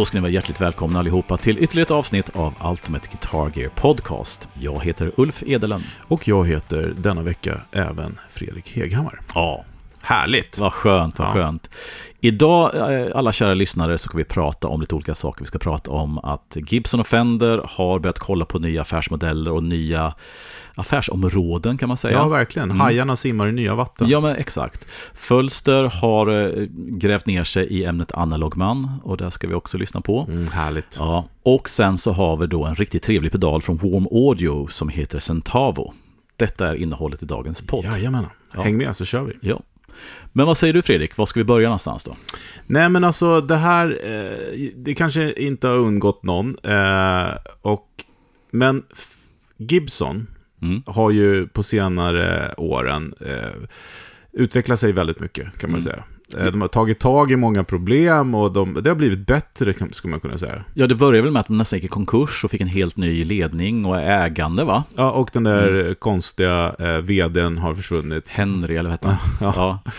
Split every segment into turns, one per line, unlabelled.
Då ska ni vara hjärtligt välkomna allihopa till ytterligare ett avsnitt av Ultimate Guitar Gear Podcast. Jag heter Ulf Edelen.
Och jag heter denna vecka även Fredrik Heghammar.
Ja,
Härligt!
vad skönt, vad
Ja.
skönt. Idag, eh, alla kära lyssnare, så ska vi prata om lite olika saker. Vi ska prata om att Gibson och Fender har börjat kolla på nya affärsmodeller och nya affärsområden kan man säga.
Ja, verkligen.
Mm.
Hajarna simmar i nya vatten.
Ja, men exakt. Fölster har eh, grävt ner sig i ämnet analogman och det ska vi också lyssna på.
Mm, härligt.
Ja, och sen så har vi då en riktigt trevlig pedal från Warm Audio som heter Centavo. Detta är innehållet i dagens podd.
Jajamän.
Ja.
Häng med så kör vi.
Ja. Men vad säger du Fredrik, var ska vi börja någonstans då?
Nej, men alltså det här, eh, det kanske inte har undgått någon. Eh, och, men Gibson
Mm.
har ju på senare åren eh, utvecklat sig väldigt mycket, kan man
Mm.
säga. Eh, De har tagit tag i många problem och de, det har blivit bättre, skulle man kunna säga.
Ja, det började väl med att de nästan gick i konkurs och fick en helt ny ledning och ägande va?
Ja, och den där konstiga eh, vdn har försvunnit.
Henry eller vad hette han?
Ja.
Ja.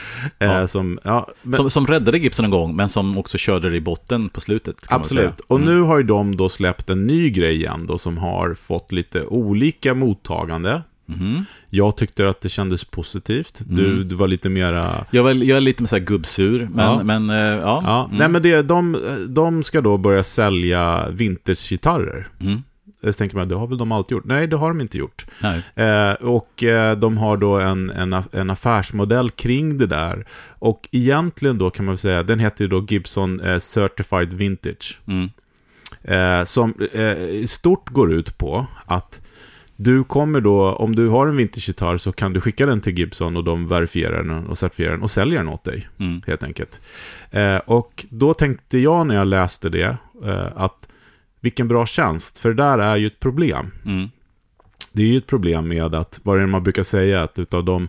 Eh,
Ja.
som, ja, men,
Som, som räddade Gibson en gång, men som också körde det i botten på slutet.
Absolut. Och
Mm.
nu har ju de då släppt en ny grej igen då, som har fått lite olika mottagande.
Mhm.
Jag tyckte att det kändes positivt. Du,
Mm.
du var lite mera...
Jag, är, jag är lite så här gubbsur, men
Ja.
men, eh, ja.
Ja,
Mm.
nej men det, de, de ska då börja sälja vintagegitarrer.
Mm.
Så tänker man, det har väl de alltid gjort? Nej, det har de inte gjort. Eh, och eh, de har då en, en, en affärsmodell kring det där. Och egentligen då kan man väl säga, den heter ju då Gibson eh, Certified Vintage.
Mm.
Eh, som eh, i stort går ut på att du kommer då, om du har en vintagegitarr så kan du skicka den till Gibson och de verifierar den och certifierar den och säljer den åt dig,
Mm.
helt enkelt. Eh, och då tänkte jag när jag läste det, eh, att vilken bra tjänst, för det där är ju ett problem.
Mm.
Det är ju ett problem med att, vad är det man brukar säga, att utav de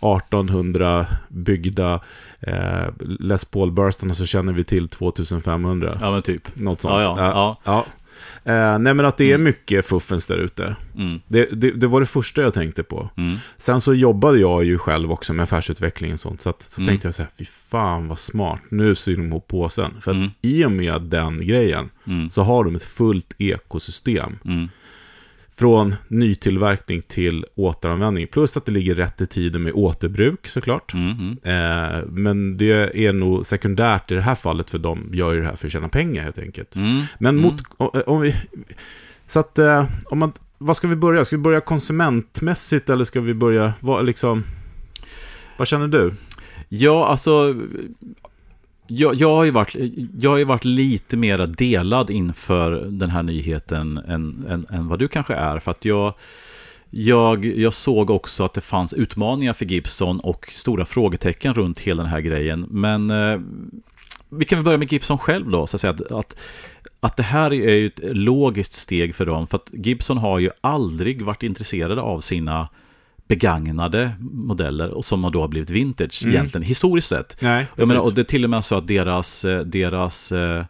1800 byggda eh, Les Paul-burstarna så känner vi till 2500.
Ja, men typ.
Något sånt.
Ja, ja, ja.
ja. Eh, nej, men att det är mycket fuffens där ute.
Mm.
Det, det, det var det första jag tänkte på.
Mm.
Sen så jobbade jag ju själv också med affärsutveckling och sånt. Så, att, så
Mm.
tänkte jag så här, fy fan vad smart, nu syr de ihop påsen. För att
Mm.
i och med den grejen
Mm.
så har de ett fullt ekosystem.
Mm.
Från nytillverkning till återanvändning. Plus att det ligger rätt i tiden med återbruk såklart.
Mm. Mm.
Eh, men det är nog sekundärt i det här fallet för de gör ju det här för att tjäna pengar helt enkelt.
Mm.
Men
Mm.
mot, o- om vi, så att, eh, om man, vad ska vi börja? Ska vi börja konsumentmässigt eller ska vi börja, vad, liksom, vad känner du?
Ja, alltså... Jag, jag, har ju varit, jag har ju varit lite mera delad inför den här nyheten än, än, än vad du kanske är. För att jag, jag, jag såg också att det fanns utmaningar för Gibson och stora frågetecken runt hela den här grejen. Men eh, vi kan väl börja med Gibson själv då, så att säga. Att, att, att det här är ju ett logiskt steg för dem. För att Gibson har ju aldrig varit intresserade av sina begagnade modeller och som då har blivit vintage
Mm.
egentligen, historiskt sett.
Nej,
Jag menar, och det är till och med så att deras, eh, deras eh,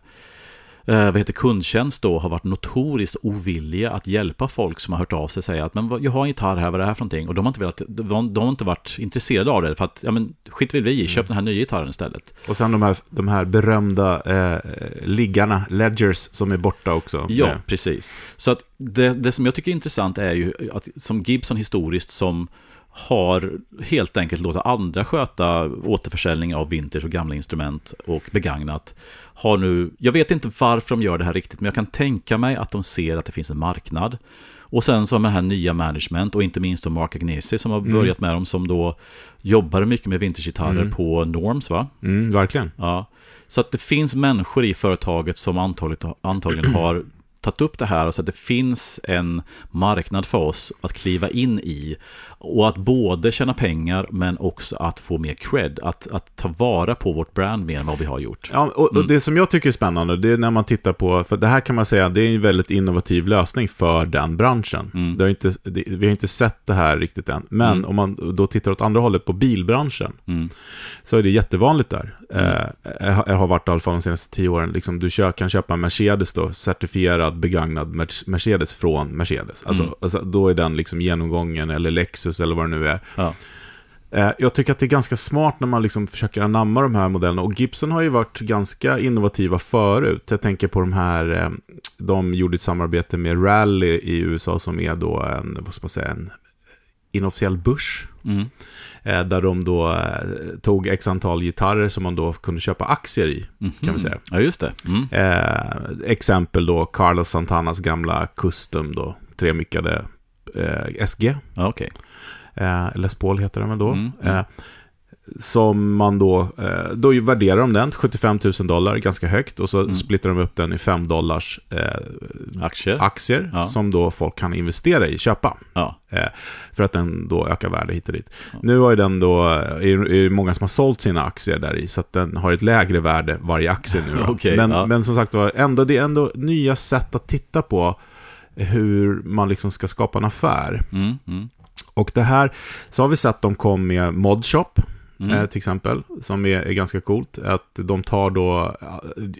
eh, vad heter kundtjänst då har varit notoriskt ovilliga att hjälpa folk som har hört av sig och säga att men jag har en gitarr här, vad är det här för någonting? Och de har inte, velat, de, de har inte varit intresserade av det för att, ja men skit vill vi i, köp den här nya gitarren istället.
Och sen de här, de här berömda eh, liggarna, ledgers, som är borta också.
Ja,
Eh,
precis. Så att det, det som jag tycker är intressant är ju att som Gibson historiskt som har helt enkelt låtit andra sköta återförsäljning av vintage och gamla instrument och begagnat. Har nu, jag vet inte varför de gör det här riktigt, men jag kan tänka mig att de ser att det finns en marknad. Och sen så med det här nya management och inte minst då Mark Agnesi som har börjat med dem som då jobbar mycket med vintagegitarrer på Norms va?
Mm, verkligen.
Ja. Så att det finns människor i företaget som antagligen, antagligen har tagit upp det här och så att det finns en marknad för oss att kliva in i. Och att både tjäna pengar men också att få mer cred. Att, att ta vara på vårt brand mer än vad vi har gjort.
Ja, och, och det som jag tycker är spännande, det är när man tittar på, för det här kan man säga, det är en väldigt innovativ lösning för den branschen. Det har inte, det, vi har inte sett det här riktigt än, men om man då tittar åt andra hållet på bilbranschen,
Mm.
så är det jättevanligt där. Eh, jag har varit i alla fall de senaste tio åren, liksom, du kö, kan köpa en Mercedes då, certifierad begagnad Mer- Mercedes från Mercedes. Alltså, alltså, då är den liksom genomgången, eller Lexus eller vad det nu är.
Ja.
Eh, jag tycker att det är ganska smart när man liksom försöker anamma de här modellerna. Och Gibson har ju varit ganska innovativa förut. Jag tänker på de här, eh, de gjorde ett samarbete med Rally i USA som är då en, vad ska man säga, en inofficiell börs.
Mm.
Eh, där de då tog x antal gitarrer som man då kunde köpa aktier i,
Mhm.
kan vi säga.
Ja, just det. Mm.
Eh, exempel då Carlos Santanas gamla Custom då, tremickade eh, SG.
Ja, okej.
Eh, Les Paul heter den väl då.
Mm, mm.
Eh, som man då, eh, då värderar de den, 75 000 dollar, ganska högt. Och så
Mm.
splittar de upp den i 5 dollars eh,
Aktier.
aktier
Ja.
som då folk kan investera i, köpa.
Ja.
Eh, för att den då ökar värde hit och dit. Nu har ju den då, är, är det många som har sålt sina aktier där i, så att den har ett lägre värde varje aktie nu.
Okej,
men,
ja.
men som sagt var, ändå, det är ändå nya sätt att titta på hur man liksom ska skapa en affär.
Mm, mm,
Och det här, så har vi sett dem kom med Modshop,
mm.
eh, till exempel, som är, är ganska coolt. Att de tar då,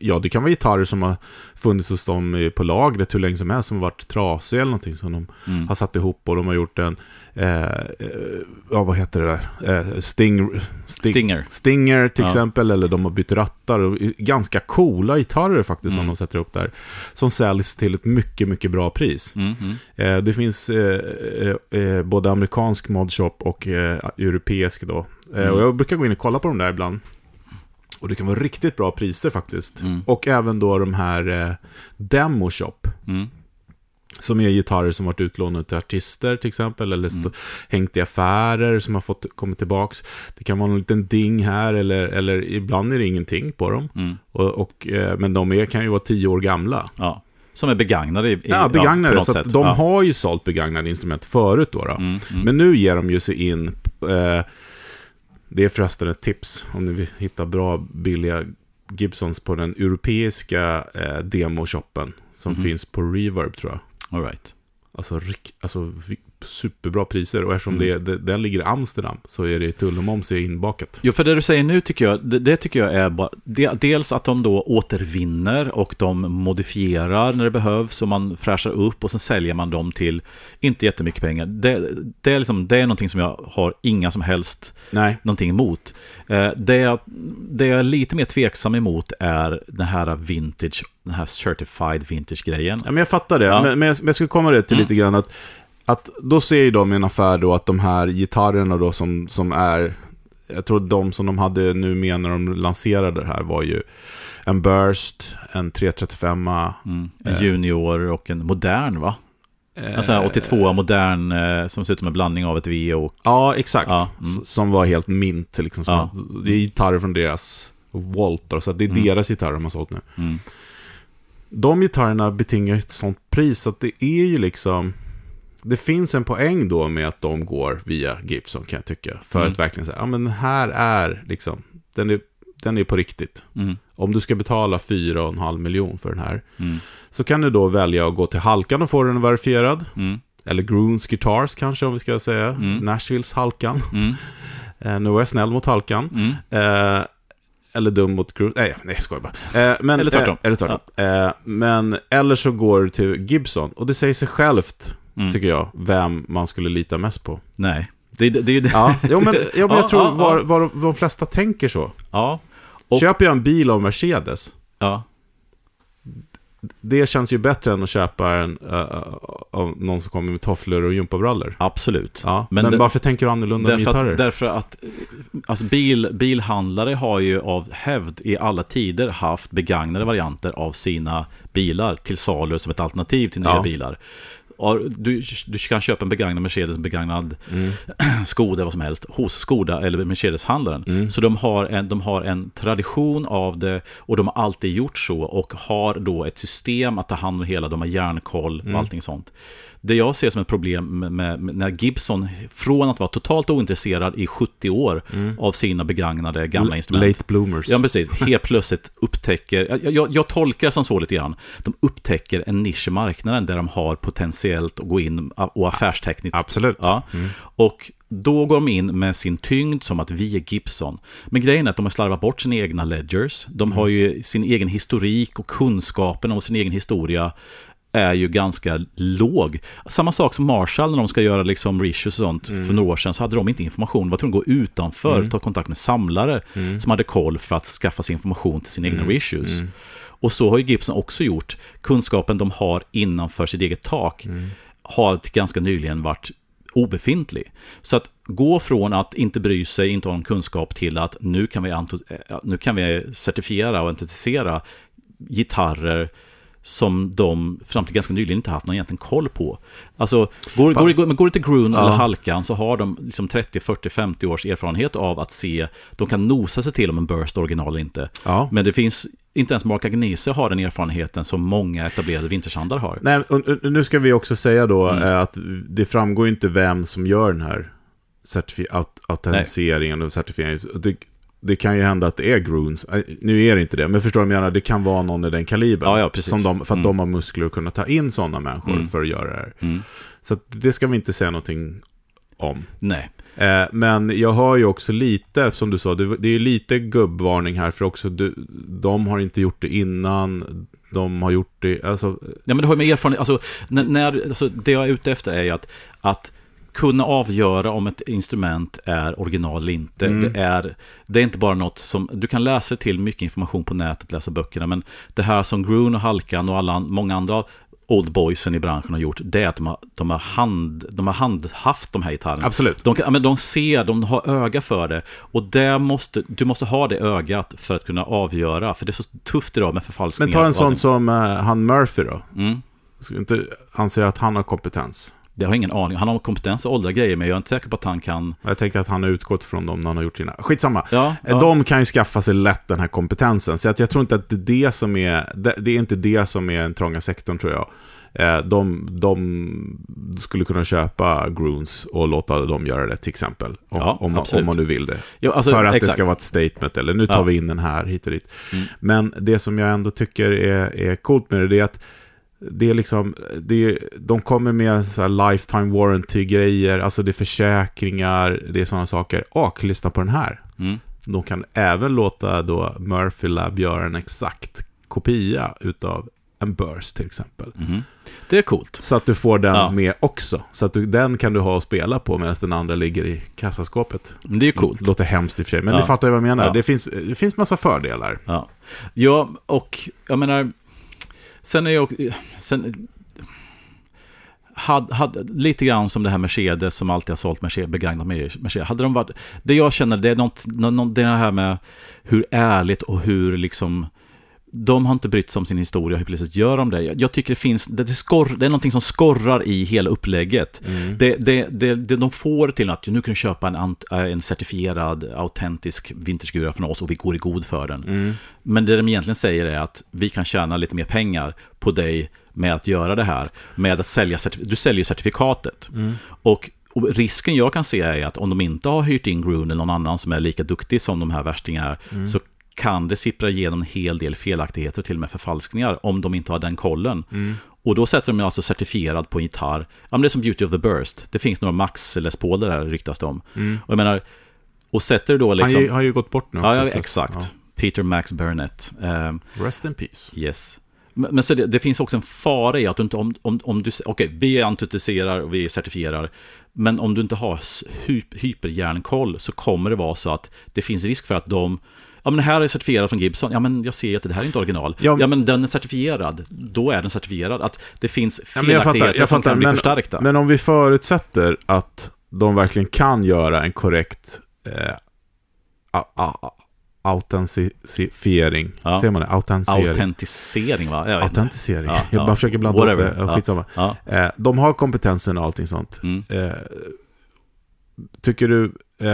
ja det kan vara gitarrer som har funnits hos dem på lagret hur länge som helst, som har varit trasiga eller någonting som de
Mm.
har satt ihop och de har gjort en, eh, eh, ja vad heter det där, eh, Sting, Sting,
Stinger.
Stinger till
Ja.
exempel, eller de har bytt rattar. Och ganska coola gitarrer faktiskt som
Mm.
de sätter upp där. Som säljs till ett mycket, mycket bra pris.
Mm, mm.
Eh, det finns eh, eh, både amerikansk modshop och europeisk då.
Mm.
Och jag brukar gå in och kolla på dem där ibland. Och det kan vara riktigt bra priser faktiskt.
Mm.
Och även då de här eh, Demo Shop.
Mm.
Som är gitarrer som varit utlånade till artister till exempel. Eller
Mm.
hängt i affärer som har fått kommit tillbaks. Det kan vara en liten ding här eller, eller ibland är det ingenting på dem.
Mm.
Och, och, eh, men de är, kan ju vara tio år gamla.
Ja. Som är begagnade i,
Ja, begagnade.
på något
så
sätt.
de
ja.
har ju sålt begagnade instrument förut då. då.
Mm, mm.
Men nu ger de ju sig in. Eh, det är förresten ett tips om ni vill hitta bra billiga Gibsons på den europeiska eh, demoshoppen. Som
Mhm.
finns på Reverb tror jag.
All right.
Alltså, ryck... alltså superbra priser. Och eftersom
Mm.
det, det, den ligger i Amsterdam så är det tull och moms inbakat.
Jo, för det du säger nu tycker jag, det, det tycker jag är bara, de, dels att de då återvinner och de modifierar när det behövs och man fräschar upp och sen säljer man dem till inte jättemycket pengar. Det, det, är, liksom, det är någonting som jag har inga som helst
Nej.
någonting emot. Eh, det, jag, det jag är lite mer tveksam emot är den här vintage, den här certified vintage-grejen.
Ja, men jag fattar det.
Ja.
Men, men jag, men jag skulle komma det till
Mm.
lite grann att, att då ser ju de i en affär då att de här gitarrerna då som, som är, jag tror de som de hade nu med när de lanserade det här var ju en Burst, en 335,
Mm. En
Eh.
junior och en modern va? En sån här 82 modern eh, som ser ut som en blandning av ett V och...
Ja, exakt.
Ja, mm.
Som var helt mint. Liksom, som
Ja.
Det är gitarrer från deras Walter, så det är
Mm.
deras gitarrer de har sålt nu.
Mm.
De gitarrerna betingar ett sånt pris att det är ju liksom... Det finns en poäng då med att de går via Gibson kan jag tycka. För
Mm.
att verkligen säga, ja men här är liksom, den är, den är på riktigt.
Mm.
Om du ska betala 4,5 miljon för den här,
Mm.
så kan du då välja att gå till Halkan och få den verifierad.
Mm.
Eller Groons Guitars kanske om vi ska säga.
Mm.
Nashvilles Halkan.
Mm.
Eh, nu var jag snäll mot Halkan. Eh, eller dum mot Groons. Nej, nej jag skojar bara. Eh, men,
Eller tvärtom.
Eh, eller tvärtom. Eh, men, eller så går du till Gibson. Och det säger sig självt,
Mm.
tycker jag, vem man skulle lita mest på.
Nej, det, det, det.
Ja, jo, men, ja, men
Ja,
jag tror
ja,
var,
ja.
var, de flesta tänker så.
Ja. Och-
Köper jag en bil av Mercedes,
ja.
det känns ju bättre än att köpa en uh, av någon som kommer med tofflor och gympabrallor.
Absolut.
Ja,
Men
men,
det-
varför tänker du annorlunda om
Därför
gitarrer?
att, därför att alltså bil, bilhandlare har ju av hävd i alla tider haft begagnade varianter av sina bilar till salu som ett alternativ till nya
Ja.
bilar. Du, du kan köpa en begagnad Mercedes, en begagnad
Mm.
Skoda, vad som helst, hos Skoda eller Mercedes-handlaren.
Mm.
Så de har, en, de har en tradition av det och de har alltid gjort så och har då ett system att ta hand om hela, de har järnkoll och
Mm.
allting sånt. Det jag ser som ett problem med, med, med när Gibson, från att vara totalt ointresserad i 70 år av sina begagnade gamla instrument.
Mm. Late bloomers.
Ja, precis. Helt plötsligt upptäcker, jag, jag, jag tolkar det som så lite grann, de upptäcker en nisch i marknaden där de har potentiellt att gå in och affärstekniskt.
Absolut.
Ja. Och då går de in med sin tyngd som att vi är Gibson. Men grejen är att de har slarvat bort sina egna ledgers. De har ju sin egen historik och kunskapen om sin egen historia är ju ganska låg. Samma sak som Marshall när de ska göra liksom reissues och sånt
Mm.
för några år sedan så hade de inte information. De var tvungna att gå utanför, ta kontakt med samlare
Mm.
som hade koll för att skaffa sig information till sina egna reissues. Och så har ju Gibson också gjort. Kunskapen de har innanför sitt eget tak har till ganska nyligen varit obefintlig. Så att gå från att inte bry sig, inte ha någon kunskap till att nu kan vi, eh, nu kan vi certifiera och autentisera gitarrer som de fram till ganska nyligen inte haft någon egentligen koll på. Alltså, går,
Fast-
går, går, det till Grun
Ja.
eller Halkan så har de liksom 30, 40, 50 års erfarenhet av att se, de kan nosa sig till om en burst original eller inte.
Ja.
Men det finns, inte ens Mark Agnese har den erfarenheten som många etablerade vintersandar har.
Nej, nu ska vi också säga då
Mm.
eh, att det framgår inte vem som gör den här certifi- aut- autentiseringen och certifieringen. Det, det kan ju hända att det är Groons. Eh, Nu är det inte det, men förstår du vad jag menar? Det kan vara någon i den kalibern.
Ja, ja, precis.
Som de, för att
Mm.
de har muskler att kunna ta in sådana människor
Mm.
för att göra det här.
Mm.
Så det ska vi inte säga någonting om.
Nej.
Eh, men jag har ju också lite, som du sa, det, det är lite gubbvarning här, för också du, de har inte gjort det innan, de har gjort det, alltså,
Ja, men det har ju med erfarenhet, alltså, när, när, alltså, det jag är ute efter är ju att, att kunna avgöra om ett instrument är original eller inte.
Mm.
Det, är, det är inte bara något som, du kan läsa till mycket information på nätet, läsa böckerna, men det här som Grun och Halkan och alla, många andra old boysen i branschen har gjort, det är att de har, de har, hand, de har handhaft de här gitarrerna.
absolut.
De, kan, men de ser, de har öga för det. Och där måste, du måste ha det ögat för att kunna avgöra. För det är så tufft idag med förfalskningar.
Men ta en sån som eh, han Murphy då.
Mm.
Du inte anse att han har kompetens?
Det har jag ingen aning. Han har kompetens att åldra grejer, men jag är inte säker på att han kan...
Jag tänker att han har utgått från dem när han har gjort sina... Skitsamma.
Ja, ja.
De kan ju skaffa sig lätt den här kompetensen. Så jag tror inte att det är det som är... Det, det är inte det som är den trånga sektorn, tror jag. Eh, De, de skulle kunna köpa Groons och låta dem göra det, till exempel. Om,
Ja,
om, man, om man nu vill det.
Ja, alltså,
för att det
exakt.
ska vara ett statement, eller nu tar
Ja.
vi in den här hit och dit.
Mm.
Men det som jag ändå tycker är, är coolt med det, det är att det är liksom, det är, de kommer med så lifetime warranty-grejer, alltså det är försäkringar, det är sådana saker. Och lyssna på den här.
Mm.
De kan även låta då Murphy Lab göra en exakt kopia utav en burst till exempel.
Mhm. Det är coolt.
Så att du får den
Ja.
med också. Så att du, den kan du ha och spela på medan den andra ligger i kassaskåpet.
Men det är coolt.
Låter hemskt i och för sig, men
Ja.
ni fattar ju vad jag menar.
Ja.
Det, finns, det finns massa fördelar.
Ja, ja och jag menar, sen är jag också- sen, had, had, lite grann som det här Mercedes som alltid har sålt Mercedes, begagnat Mercedes. Hade de varit, det jag känner, det är något, något, det här med hur ärligt och hur liksom de har inte brytt sig om sin historia, hur plötsligt gör de det? Jag, tycker det finns, det, det, skorr, det är någonting som skorrar i hela upplägget. Det, det, det, det de får till att nu kan du köpa en, äh, en certifierad, autentisk vintersgura från oss och vi går i god för den. Men det de egentligen säger är att vi kan tjäna lite mer pengar på dig med att göra det här. Med att sälja, du säljer certifikatet. Och, och risken jag kan se är att om de inte har hyrt in Grun eller någon annan som är lika duktig som de här värstingarna så kan det sippra igenom en hel del felaktigheter till och med förfalskningar om de inte har den kollen. Och då sätter de alltså certifierad på en gitarr. Ja, men det är som Beauty of the Burst. Det finns några Max Les Paul där ryktas det om. Och jag menar, och sätter du då liksom...
Han ju- har ju gått bort nu
Ja, ja,
också,
exakt.
Ja.
Peter Max Burnett. Ehm,
Rest in peace.
yes. Men, men så det, det finns också en fara i att du inte, om, om, om du, okej, vi autentiserar och vi certifierar, men om du inte har s- hy, hyperhjärnkoll så kommer det vara så att det finns risk för att de Ja men det här är certifierad från Gibson, ja men jag ser att det här är inte original.
Ja,
Ja
men-
den är certifierad, då är den certifierad. Att det finns
Ja, men jag
felaktigheter
fattar, jag
som kan bli
men,
förstärkta.
men om vi förutsätter att de verkligen kan göra en korrekt eh, autentifiering.
Ja.
Ser man det? Autentisering.
Autentisering va? Jag.
Autentisering.
Ja,
jag
ja.
bara försöker blanda
Whatever.
ihop det. Ja,
Ja.
Skitsamma.
Ja.
Eh, de har kompetensen och allting sånt.
Mm.
Eh, tycker du,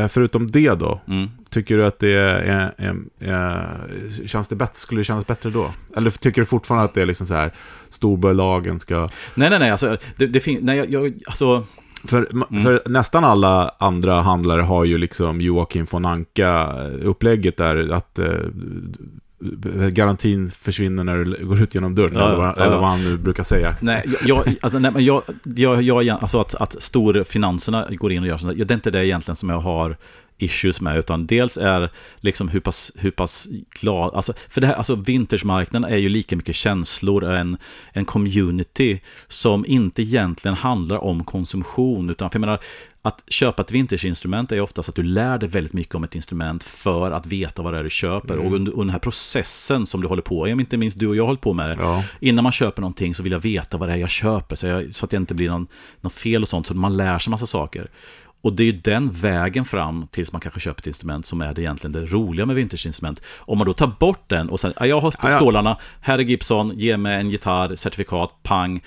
förutom det då,
Mm.
tycker du att det är, är, är, känns det bättre, skulle det kännas bättre då? Eller tycker du fortfarande att det är liksom så här, storbolagen ska...
Nej, nej, nej, alltså, det, det finns, nej, jag, jag, alltså,
För,
Mm.
för nästan alla andra handlare har ju liksom Joakim von Anka-upplägget där, att eh, garantin försvinner när du går ut genom dörren,
Ja,
eller, vad,
ja.
eller vad han nu brukar säga.
Nej, jag, alltså, nej men jag, jag, jag, alltså att, att storfinanserna går in och gör sånt det är inte det egentligen som jag har issues med, utan dels är liksom hur pass, hur pass glad, alltså, för det här, alltså vintagemarknaden är ju lika mycket känslor, en, en community som inte egentligen handlar om konsumtion, utan för jag menar, att köpa ett vintageinstrument är oftast att du lär dig väldigt mycket om ett instrument för att veta vad det är du köper. Mm. Och under, under den här processen som du håller på, med, inte minst du och jag håller på med det. Ja. Innan man köper någonting så vill jag veta vad det är jag köper, så, jag, så att det inte blir någon, någon fel och sånt, så man lär sig massa saker. Och det är ju den vägen fram tills man kanske köper ett instrument som är det egentligen det roliga med vintageinstrument. Om man då tar bort den och sen, jag har stålarna, här är Gibson, ge mig en gitarr, certifikat, pang.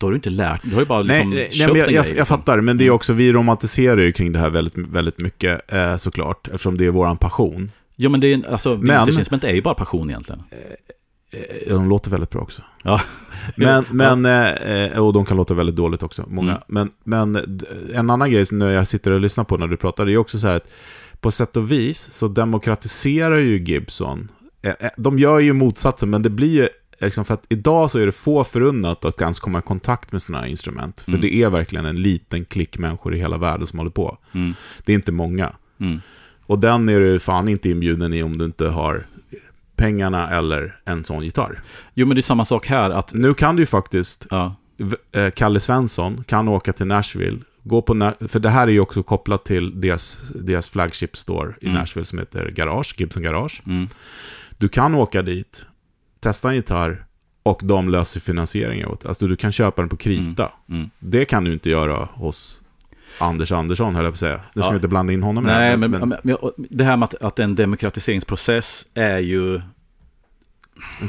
Då har du inte lärt Du har ju bara liksom
nej, köpt nej, jag, en jag, grej. Jag liksom. fattar, men det är mm. också, vi romantiserar ju kring det här väldigt, väldigt mycket eh, såklart, eftersom det är vår passion.
Ja, men det är, alltså, vintageinstrument är ju bara passion egentligen.
Eh, eh, de låter väldigt bra också. Ja. Men, men ja. Eh, och de kan låta väldigt dåligt också, många. Mm. Men, men en annan grej som jag sitter och lyssnar på när du pratar, det är också så här att på sätt och vis så demokratiserar ju Gibson. De gör ju motsatsen, men det blir ju liksom för att idag så är det få förunnat att ens komma i kontakt med sådana här instrument. För mm. det är verkligen en liten klick människor i hela världen som håller på. Mm. Det är inte många. Mm. Och den är du fan inte inbjuden i om du inte har pengarna eller en sån gitarr.
Jo, men det är samma sak här. Att...
Nu kan du ju faktiskt, ja. Eh, Kalle Svensson kan åka till Nashville, gå på, för det här är ju också kopplat till deras, deras flagship store i mm. Nashville som heter Garage, Gibson Garage. Mm. Du kan åka dit, testa en gitarr och de löser finansieringen åt Alltså du kan köpa den på krita. Mm. Mm. Det kan du inte göra hos Anders Andersson, höll jag på att säga. Nu ska ja. vi inte blanda in honom
Nej, här, men, men, men, det här med att, att en demokratiseringsprocess är ju...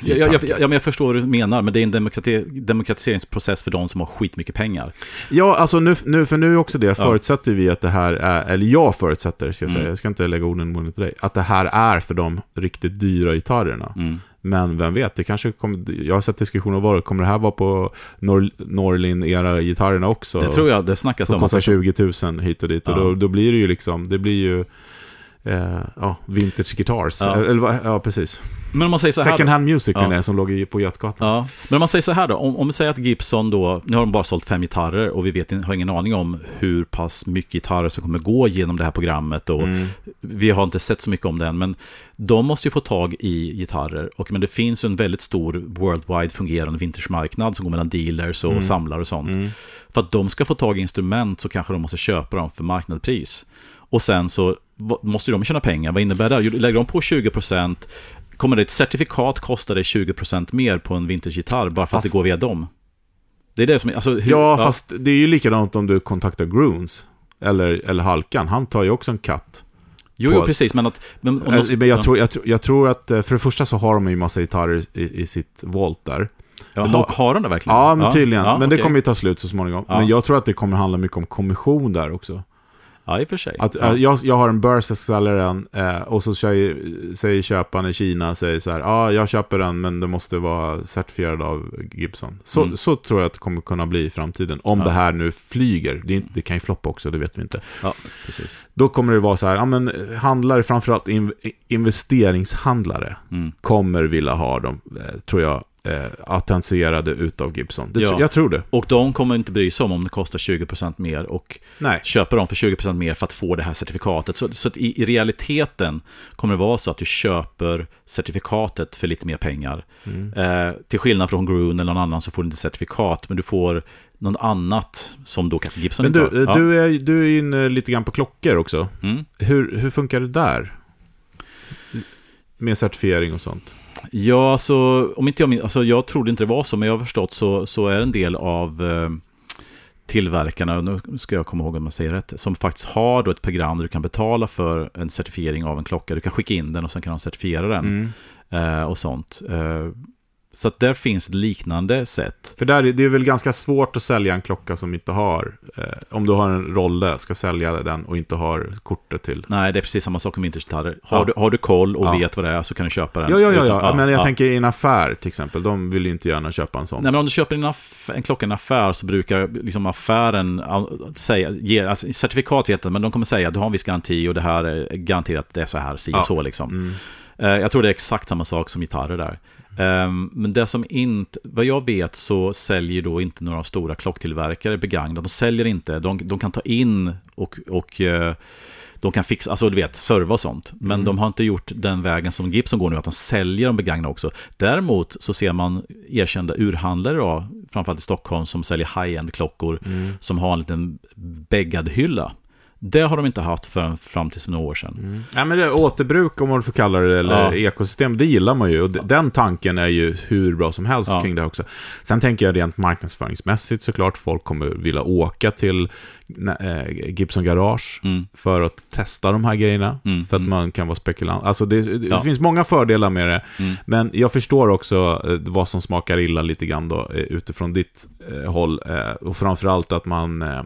Jag, jag, jag, jag, förstår vad du menar, men det är en demokrati, demokratiseringsprocess för de som har skitmycket pengar.
Ja, alltså nu, nu för nu också det, ja. förutsätter vi att det här är, eller jag förutsätter, ska jag säga, mm. jag ska inte lägga orden i munnen på dig, att det här är för de riktigt dyra gitarrerna. Mm. Men vem vet, det kanske kommer, jag har sett diskussioner var kommer det här vara på Nor Norlin-era-gitarrerna också?
Det tror jag, det snackas
om. Som kostar 20 000 hit och dit. Ja. Och då, då, blir det ju liksom, det blir ju eh, ja, vintage guitars. Ja. Eller, ja, precis.
Men om man säger så här
Second hand music ja. som låg på Götgatan.
Ja. Men om man säger så här då, om, om vi säger att Gibson då, nu har de bara sålt fem gitarrer och vi vet, har ingen aning om hur pass mycket gitarrer som kommer gå genom det här programmet och mm. vi har inte sett så mycket om det än, men de måste ju få tag i gitarrer och men det finns en väldigt stor worldwide fungerande vintagemarknad som går mellan dealers och mm. samlare och sånt. Mm. För att de ska få tag i instrument så kanske de måste köpa dem för marknadspris. Och sen så måste de tjäna pengar. Vad innebär det? Lägger de på 20% Kommer det ett certifikat kosta dig 20% mer på en vintagegitarr bara för fast... att det går via dem? Det är det som alltså,
hur, ja, ja, fast det är ju likadant om du kontaktar Groons. Eller, eller Halkan, han tar ju också en katt.
Jo, jo precis, men att...
Men, de, alltså, men jag, tror, jag, tror, jag, tror, att, eh, för det första så har de ju massa gitarrer i, i sitt Volt där.
Ja, har, har de det verkligen?
Ja, men tydligen. Ja, men okay. det kommer ju ta slut så småningom. Men jag tror att det kommer handla mycket om kommission där också.
Ja, i och för sig.
Att, ja. jag, jag har en Burst Accelerant eh, och så säger, säger köparen i Kina säger så här, ja, ah, jag köper den men det måste vara certifierad av Gibson. Så, mm. så tror jag att det kommer kunna bli i framtiden. Om ja. det här nu flyger. Det, det, kan ju floppa också, det vet vi inte.
Ja, precis.
Då kommer det vara så här, ja men handlare, framförallt in, investeringshandlare, mm. kommer vilja ha dem, eh, tror jag, eh, autentifierade utav Gibson. Det, ja. Jag tror det.
Och de kommer inte bry sig om om det kostar 20% mer och Nej. köper dem för 20% mer för att få det här certifikatet. Så, så i, i, realiteten kommer det vara så att du köper certifikatet för lite mer pengar. Mm. Eh, till skillnad från Groon eller någon annan så får du inte certifikat, men du får något annat som då kanske Gibson
men du, inte har. Ja. Du, är, du är inne lite grann på klockor också. Mm. Hur, hur funkar det där? Med certifiering och sånt.
Ja, alltså, om inte jag alltså jag trodde inte det var så, men jag har förstått så, så är en del av eh, tillverkarna, nu ska jag komma ihåg om man säger rätt, som faktiskt har då ett program där du kan betala för en certifiering av en klocka. Du kan skicka in den och sen kan de certifiera den mm. eh, och sånt. Eh, så att där finns ett liknande sätt.
För där, det är väl ganska svårt att sälja en klocka som inte har, eh, om du har en rolle, ska sälja den och inte har kortet till.
Nej, det är precis samma sak med vintagegitarrer. Har, ja. du, har du koll och ja. vet vad det är så kan du köpa den.
Ja, ja, ja, ja. men jag tänker i en affär till exempel, de vill inte gärna köpa en sån.
Nej, men om du köper en, aff en klocka i en affär så brukar liksom affären säga, ge, alltså, certifikat vet jag, men de kommer säga att du har en viss garanti och det här är garanterat det är så här, si och så liksom. Mm. Eh, jag tror det är exakt samma sak som gitarrer där. Um, men det som inte, vad jag vet så säljer då inte några stora klocktillverkare begagnat. De säljer inte, de, de kan ta in och, och uh, de kan fixa, alltså du vet, serva och sånt. Men
Mm.
de har inte gjort den vägen som Gibson går nu, att de säljer de begagnade också. Däremot så ser man erkända urhandlare då, framförallt i Stockholm, som säljer high-end klockor,
Mm.
som har en liten bäggad hylla. Det har de inte haft förrän fram till några år sedan.
Ja, men det återbruk, om man får kalla det, eller
Ja.
ekosystem, det gillar man ju. Och den tanken är ju hur bra som helst
Ja.
kring det också. Sen tänker jag rent marknadsföringsmässigt såklart, folk kommer vilja åka till äh, Gibson Garage
Mm.
för att testa de här grejerna.
Mm,
För att
mm.
man kan vara spekulant. Alltså det, det
Ja.
finns många fördelar med det.
Mm.
Men jag förstår också eh, vad som smakar illa lite grann då, eh, utifrån ditt eh, håll. Eh, och framförallt att man eh, eh,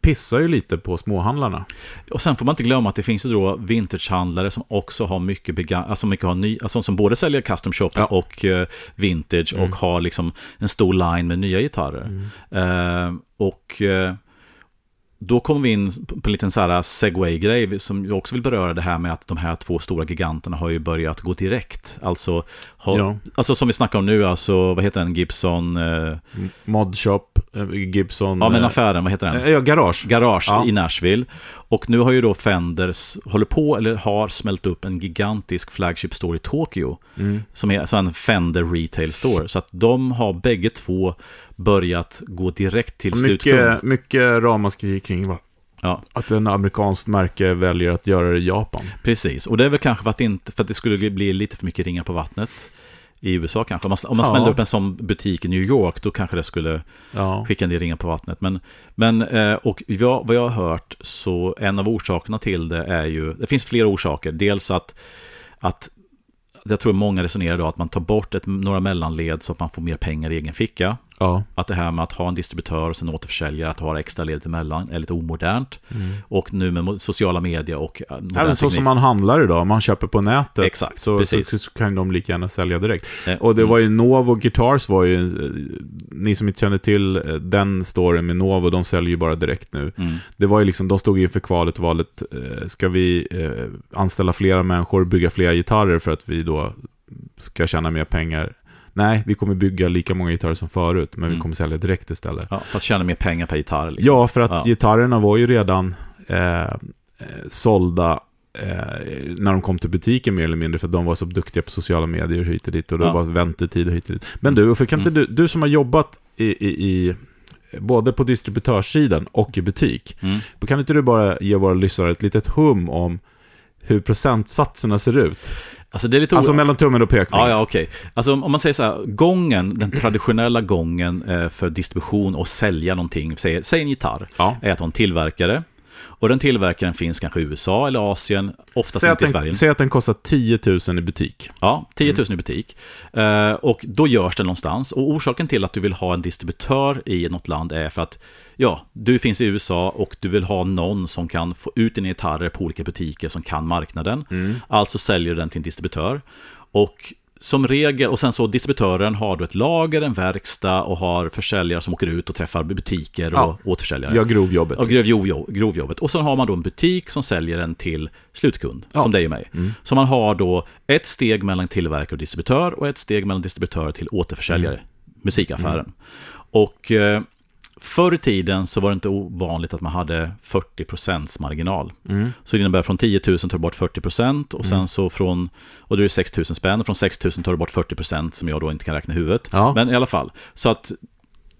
pissar ju lite på småhandlarna.
Och sen får man inte glömma att det finns ju då vintagehandlare som också har mycket began alltså mycket har ny, alltså som både säljer custom shop
Ja.
och eh, vintage och har liksom en stor line med nya gitarrer. Eh, och eh, då kommer vi in på en liten så här segway-grej som jag också vill beröra det här med att de här två stora giganterna har ju börjat gå direkt. Alltså, har,
Ja.
alltså som vi snackar om nu, alltså vad heter den, Gibson, eh,
Modshop, eh, Gibson...
ja men
eh,
affären, vad heter den?
eh, Ja, garage.
garage
Ja.
i Nashville. Och nu har ju då Fenders, håller på eller har smält upp en gigantisk flagship store i Tokyo.
Mm.
Som är alltså en Fender retail store. Så att de har bägge två börjat gå direkt till slutkund.
Mycket, mycket ramaskri kring va?
Ja,
att en amerikanskt märke väljer att göra det i Japan.
precis. Och det är väl kanske för att, inte, för att det skulle bli lite för mycket ringar på vattnet. I USA kanske. Om man, om man
Ja.
smällde upp en sån butik i New York, då kanske det skulle
Ja.
skicka del ringar på vattnet. Men, men eh, och jag, vad jag har hört, så en av orsakerna till det är ju, det finns flera orsaker. Dels att, att jag tror många resonerar då att man tar bort ett, några mellanled så att man får mer pengar i egen ficka.
Ja.
Att det här med att ha en distributör och sen återförsäljare, att ha extra ledet emellan, är lite omodernt. Och nu med sociala medier och eh,
Även så
teknik.
som man handlar idag, man köper på nätet.
Exakt,
så, så, så kan de lika gärna sälja direkt.
Eh,
Och det
mm.
var ju Novo Guitars var ju, eh, ni som inte känner till eh, den storyn med Novo, de säljer ju bara direkt nu.
Mm.
Det var ju liksom, de stod inför kvalet och valet, eh, ska vi eh, anställa flera människor, bygga fler gitarrer för att vi då ska tjäna mer pengar? Nej, vi kommer bygga lika många gitarrer som förut, men vi
Mm.
kommer sälja direkt istället.
Ja, fast tjäna mer pengar per gitarr. Liksom.
Ja, för att
Ja.
gitarrerna var ju redan eh, eh, sålda eh, när de kom till butiken mer eller mindre, för att de var så duktiga på sociala medier hit och dit, och det
Ja.
var väntetid och hit och dit. Men du, för kan inte
Mm.
du, du som har jobbat i, i, i både på distributörssidan och i butik,
Mm.
kan inte du bara ge våra lyssnare ett litet hum om hur procentsatserna ser ut?
Alltså det är lite
Alltså mellan tummen och pekfingret.
Ja, ja, okej. Alltså om om man säger så här, gången, den traditionella gången eh, för distribution och sälja någonting, säg, säg en gitarr,
Ja.
är att ha en tillverkare. Och den tillverkaren finns kanske i USA eller Asien, oftast
Säg,
inte i Sverige.
den, säg att den kostar 10 000 i butik.
Ja, 10 000 i butik. Eh, och då görs den någonstans. Och orsaken till att du vill ha en distributör i något land är för att ja, du finns i USA och du vill ha någon som kan få ut dina gitarrer på olika butiker som kan marknaden. Alltså säljer du den till en distributör. Och som regel, och sen så distributören har då ett lager, en verkstad och har försäljare som åker ut och träffar butiker och
Ja.
återförsäljare.
Gör grovjobbet.
Av grov, grovjobbet. Och så har man då en butik som säljer den till slutkund,
Ja.
som dig och mig. Så man har då ett steg mellan tillverkare och distributör och ett steg mellan distributör till återförsäljare, musikaffären. Och eh, förr i tiden så var det inte ovanligt att man hade 40% marginal.
Mm.
Så det innebär från 10 000 tar du bort 40% och sen så från, och då är det 6 000 spänn, från 6 000 tar du bort 40% som jag då inte kan räkna i huvudet.
Ja.
Men i alla fall, så att,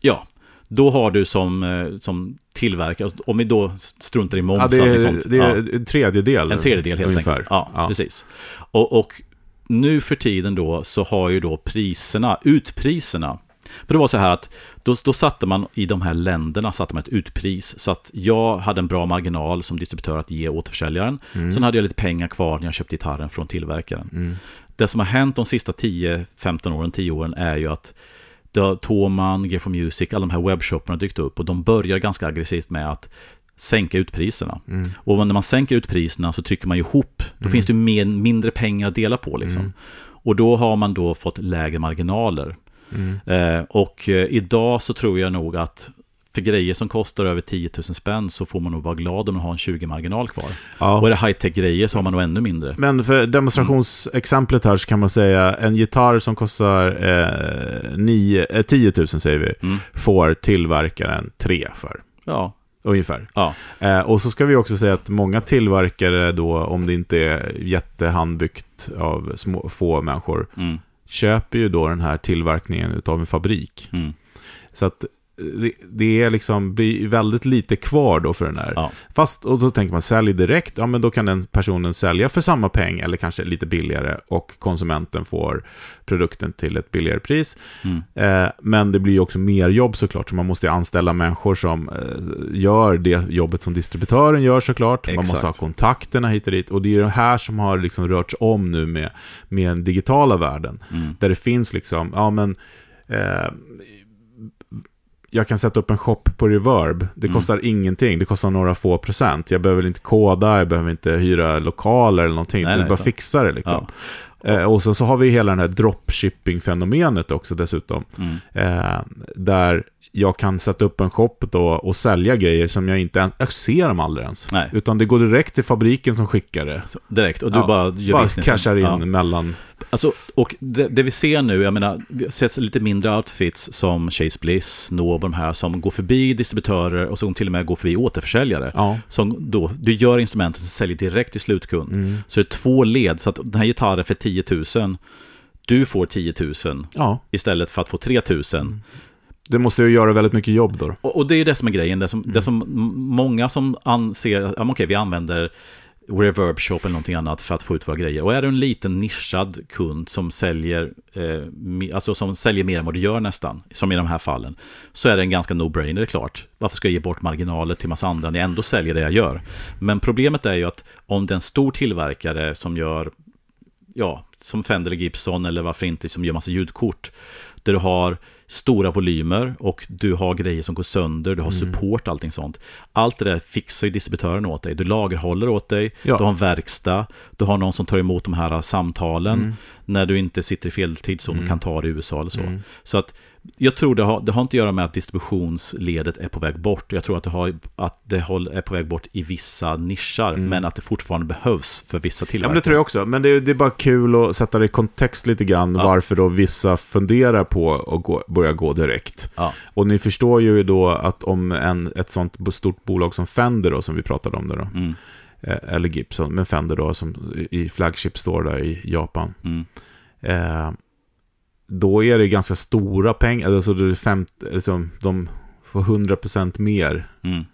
ja, då har du som, eh, som tillverkare, om vi då struntar i moms
Ja, det är,
sånt.
det
ja.
är en tredjedel.
En tredjedel helt
ungefär.
enkelt. Ja, precis. Och, och nu för tiden då så har ju då priserna, utpriserna, för det var så här att då, då satte man i de här länderna satte man ett utpris. Så att jag hade en bra marginal som distributör att ge återförsäljaren. Sen hade jag lite pengar kvar när jag köpte gitarren från tillverkaren. Det som har hänt de sista 10-15 åren, 10 åren, är ju att Gear for Music, alla de här webbshopparna har dykt upp och de börjar ganska aggressivt med att sänka ut priserna. Och när man sänker ut priserna så trycker man ihop, då finns det mer, mindre pengar att dela på liksom. Och då har man då fått lägre marginaler. Eh, och eh, idag så tror jag nog att för grejer som kostar över 10 000 spänn så får man nog vara glad om man har en 20-marginal kvar.
Ja.
Och är det high-tech-grejer så har man nog ännu mindre.
Men för demonstrationsexemplet här så kan man säga en gitarr som kostar eh, nio, eh, 10 000 säger vi,
Mm.
får tillverkaren 3 för.
Ja,
ungefär.
Ja.
Eh, och så ska vi också säga att många tillverkare då, om det inte är jättehandbyggt av små, få människor,
Mm.
Köper ju då den här tillverkningen av en fabrik.
Mm.
Så att det, det är liksom, blir väldigt lite kvar då för den här.
Ja.
Fast, och då tänker man, sälj direkt, ja men då kan den personen sälja för samma peng eller kanske lite billigare och konsumenten får produkten till ett billigare pris.
Mm.
Eh, men det blir ju också mer jobb såklart, så man måste ju anställa människor som eh, gör det jobbet som distributören gör såklart. Man måste ha
Exakt.
kontakterna hit och dit. Och det är det här som har liksom rörts om nu med, med den digitala världen.
Mm.
Där det finns liksom, ja men, eh, jag kan sätta upp en shop på Reverb. Det
Mm.
kostar ingenting, det kostar några få procent. Jag behöver inte koda, jag behöver inte hyra lokaler eller någonting.
Nej,
det
nej,
bara
utan-
fixa det liksom.
Ja.
Eh, och sen så har vi hela den här dropshipping-fenomenet också dessutom.
Mm.
Eh, där jag kan sätta upp en shop då och sälja grejer som jag inte ens, jag ser dem aldrig ens.
Nej.
Utan det går direkt till fabriken som skickar det.
Så, direkt, och du
Ja,
bara gör
Bara
businessen.
cashar in
Ja.
mellan...
Alltså, och det, det vi ser nu, jag menar, vi har sett lite mindre outfits som Chase Bliss, Novo, de här som går förbi distributörer och som till och med går förbi återförsäljare.
Ja.
Som då, du gör instrumentet och säljer direkt till slutkund.
Mm.
Så det är två led, så att den här gitarren för 10 000, du får 10 000
ja,
istället för att få 3 000.
Det måste ju göra väldigt mycket jobb då.
Och, och det är det som är grejen, det som, det som många som anser, ja, okej, vi använder Reverb Shop eller någonting annat för att få ut våra grejer. Och är du en liten nischad kund som säljer, eh, alltså som säljer mer än vad du gör nästan, som i de här fallen, så är det en ganska no-brainer, klart. Varför ska jag ge bort marginaler till massa andra när jag ändå säljer det jag gör? Men problemet är ju att om det är en stor tillverkare som gör, ja, som Fender eller Gibson eller varför inte, som gör massa ljudkort, där du har stora volymer och du har grejer som går sönder, du har
Mm.
support, allting sånt. Allt det där fixar ju distributören åt dig. Du lagerhåller åt dig,
Ja.
du har en verkstad, du har någon som tar emot de här samtalen
Mm.
när du inte sitter i fel tidszon och kan ta det i USA eller så.
Mm.
Så att jag tror det har, det har inte att göra med att distributionsledet är på väg bort. Jag tror att det, har, att det är på väg bort i vissa nischer, men att det fortfarande behövs för vissa
Mm. Ja,
tillverkare.
men det tror jag också. Men det, är- det är bara kul att sätta det i kontext lite grann,
Ja.
varför då vissa funderar på att gå, börja gå direkt.
Ja.
Och ni förstår ju då att om en, ett sånt stort bolag som Fender då, som vi pratade om det då,
Mm,
eh, eller Gibson, men Fender då, som i Flagship Store där i Japan,
mm,
eh, då är det ganska stora pengar, alltså det är fem, liksom, de får 100% mer
mm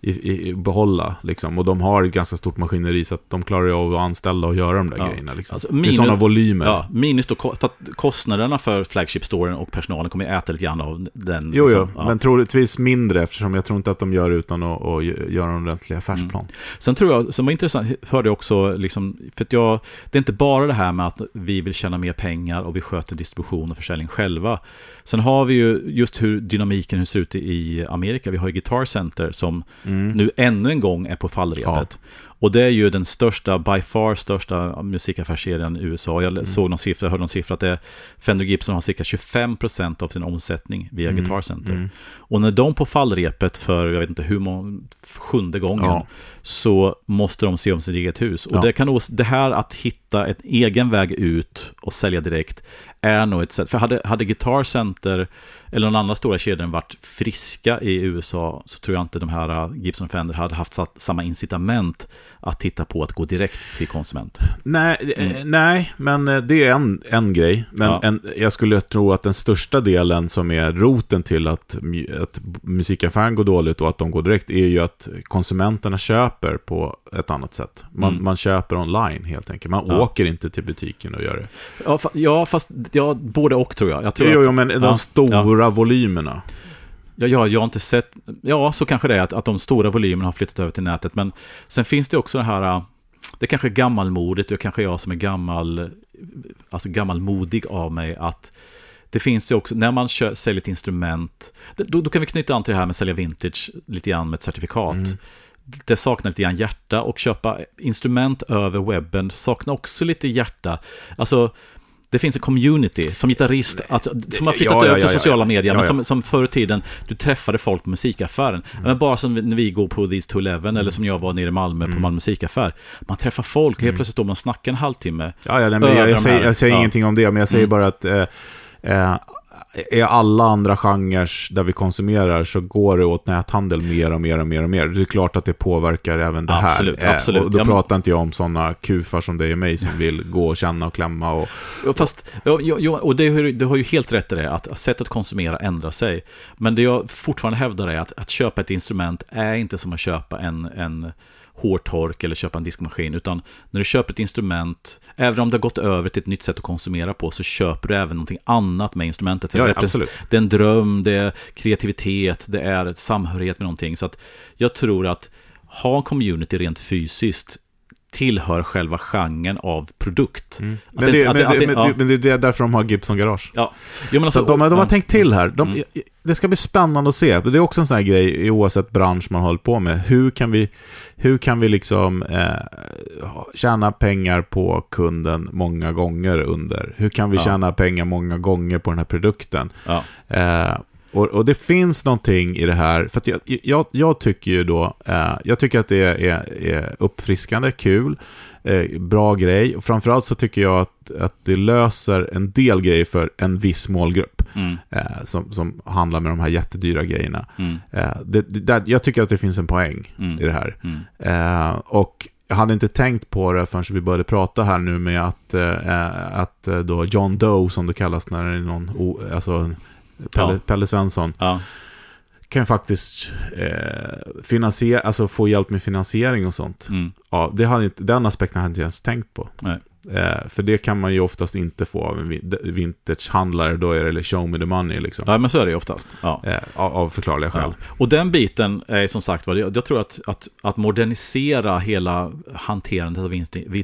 i, i, behålla. Liksom. Och de har ett ganska stort maskineri så att de klarar av att anställa och göra de där
Ja.
grejerna. Liksom.
Alltså,
det är
minus-
sådana volymer.
Ja, minus då, för att kostnaderna för flagship-storen och personalen kommer äta lite grann av den.
Jo, jo,
liksom, ja.
men troligtvis mindre eftersom jag tror inte att de gör utan att, att göra en ordentlig affärsplan.
Sen tror jag, som var intressant, hörde jag också, liksom, för att jag, det är inte bara det här med att vi vill tjäna mer pengar och vi sköter distribution och försäljning själva. Sen har vi ju just hur dynamiken hur ser ut i Amerika. Vi har ju Guitar Center som
Mm.
nu ännu en gång är på fallrepet. Och det är ju den största, by far största musikaffärsserien i USA.
Mm.
Jag såg någon siffra, hörde någon siffra att det är, Fender Gibson har cirka 25% av sin omsättning via
Mm.
Guitar Center.
Mm.
Och när de på fallrepet för, jag vet inte hur många, sjunde gången,
Ja.
så måste de se om sitt eget hus. Och
Ja.
det, kan, det här att hitta en egen väg ut och sälja direkt är nog ett sätt. För hade, hade Guitar Center eller någon annan stora kedjan varit friska i USA så tror jag inte de här uh, Gibson och Fender hade haft samma incitament att titta på att gå direkt till konsument.
Nej, eh, nej, men eh, det är en, en grej. Men
Ja.
en, jag skulle tro att den största delen som är roten till att, att musikaffären går dåligt och att de går direkt är ju att konsumenterna köper på ett annat sätt. Man,
Mm.
man köper online helt enkelt. Man
Ja.
åker inte till butiken och gör det.
Ja, fa- ja fast ja, både och tror jag. jag tror
Jo, jo, men de
ja,
stora volymerna.
Ja, ja, jag har inte sett... Ja, så kanske det är att, att de stora volymerna har flyttat över till nätet. Men sen finns det också det här... äh, Det kanske är gammalmodigt, och kanske jag som är gammal... Alltså gammalmodig av mig att... Det finns ju också, när man kör, säljer ett instrument, då, då kan vi knyta an till det här med att sälja vintage lite grann med ett certifikat.
Mm.
Det saknar lite grann hjärta och köpa instrument över webben saknar också lite hjärta. Alltså, det finns en community som gitarrist, alltså, som har flyttat
Ja, ja,
över till
ja, ja,
sociala
ja.
medier,
Ja,
men
ja.
som, som förr i tiden, du träffade folk på musikaffären. Men bara som när vi går på These 211, eller som jag var nere i Malmö på Malmö musikaffär. Man träffar folk, och helt plötsligt står man och snackar en halvtimme.
Ja, ja nej, men jag, jag, säger, jag säger
Ja.
ingenting om det, men jag säger
Mm.
bara att eh, eh, är alla andra genrer där vi konsumerar så går det åt näthandel mer och mer och mer och mer. Det är klart att det påverkar även det här.
Absolut, absolut.
Och då pratar inte jag om sådana kufar som dig och mig som vill gå och känna och klämma och...
Fast, ja, och det, du har ju helt rätt i det, att sättet att konsumera ändrar sig. Men det jag fortfarande hävdar är att, att köpa ett instrument är inte som att köpa en, en hårtork eller köpa en diskmaskin, utan när du köper ett instrument, även om det har gått över till ett nytt sätt att konsumera på, så köper du även någonting annat med instrumentet. För
Ja,
det represen-
absolut.
Det är en dröm, det är kreativitet, det är ett samhörighet med någonting. Så att jag tror att ha en community rent fysiskt tillhör själva genren av produkt.
Men det,
det- att
men,
att
det, men,
ja.
det, men det är därför de har Gibson Garage.
Ja, jo, alltså,
Så de, de har tänkt till här. De,
Mm.
Det ska bli spännande att se. Det är också en sån här grej oavsett bransch man håller på med. Hur kan vi, hur kan vi liksom eh, tjäna pengar på kunden många gånger under? Hur kan vi
Ja.
tjäna pengar många gånger på den här produkten?
Ja,
Eh, och, och det finns någonting i det här, för jag, jag, jag tycker ju då, eh, jag tycker att det är, är uppfriskande, kul, eh, bra grej. Och framförallt så tycker jag att, att det löser en del grejer för en viss målgrupp.
mm,
Eh, som, som handlar med de här jättedyra grejerna.
mm,
Eh, det, det, där, jag tycker att det finns en poäng
Mm.
i det här.
mm.
Eh, och jag hade inte tänkt på det förrän vi började prata här nu med att, eh, att då John Doe, som det kallas när det är någon, alltså Pelle,
Ja.
Pelle Svensson,
Ja,
kan faktiskt eh, finansiera, alltså få hjälp med finansiering och sånt.
mm,
Ja, det hade inte, den aspekten hade jag inte ens tänkt på.
nej.
Eh, för det kan man ju oftast inte få av en vin- vintagehandlare, då är det show me the money liksom.
ja, men så är det ju oftast. Ja.
Eh, av, av förklarliga skäl.
Ja. Och den biten är som sagt jag, jag tror att, att, att modernisera hela hanterandet av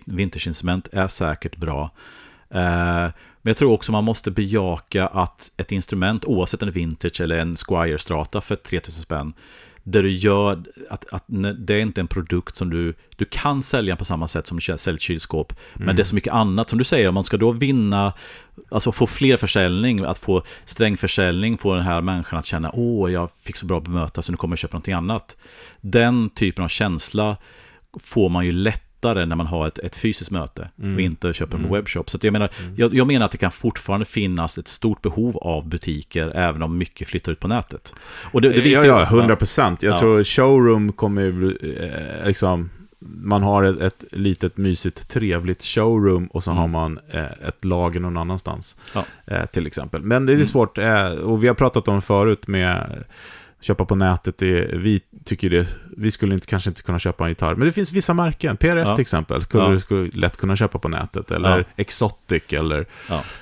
vintageinstrument är säkert bra. Eh, men jag tror också man måste bejaka att ett instrument, oavsett är vintage eller en Squire Strata för 3000 spänn, där du gör att, att det är inte en produkt som du, du kan sälja på samma sätt som du säljer kylskåp. Men det är så mycket annat, som du säger, om man ska då vinna, alltså få fler försäljning, att få strängförsäljning, få den här människan att känna, åh, jag fick så bra bemöta så nu kommer jag köpa någonting annat. Den typen av känsla får man ju lättare när man har ett, ett fysiskt möte och inte köper på webbshop. Så jag, menar, jag, jag menar att det kan fortfarande finnas ett stort behov av butiker även om mycket flyttar ut på nätet. Och det, det visar
ja, ja, 100 procent. Jag
Ja.
tror showroom kommer eh, liksom, man har ett, ett litet mysigt trevligt showroom och så har man eh, ett lager någon annanstans.
Ja.
Eh, till exempel. Men det är svårt, eh, och vi har pratat om förut med köpa på nätet, det, vi tycker det, vi skulle inte, kanske inte kunna köpa en gitarr. Men det finns vissa märken, PRS
Ja.
till exempel, skulle
Ja.
du skulle lätt kunna köpa på nätet. Eller
Ja.
Exotic eller,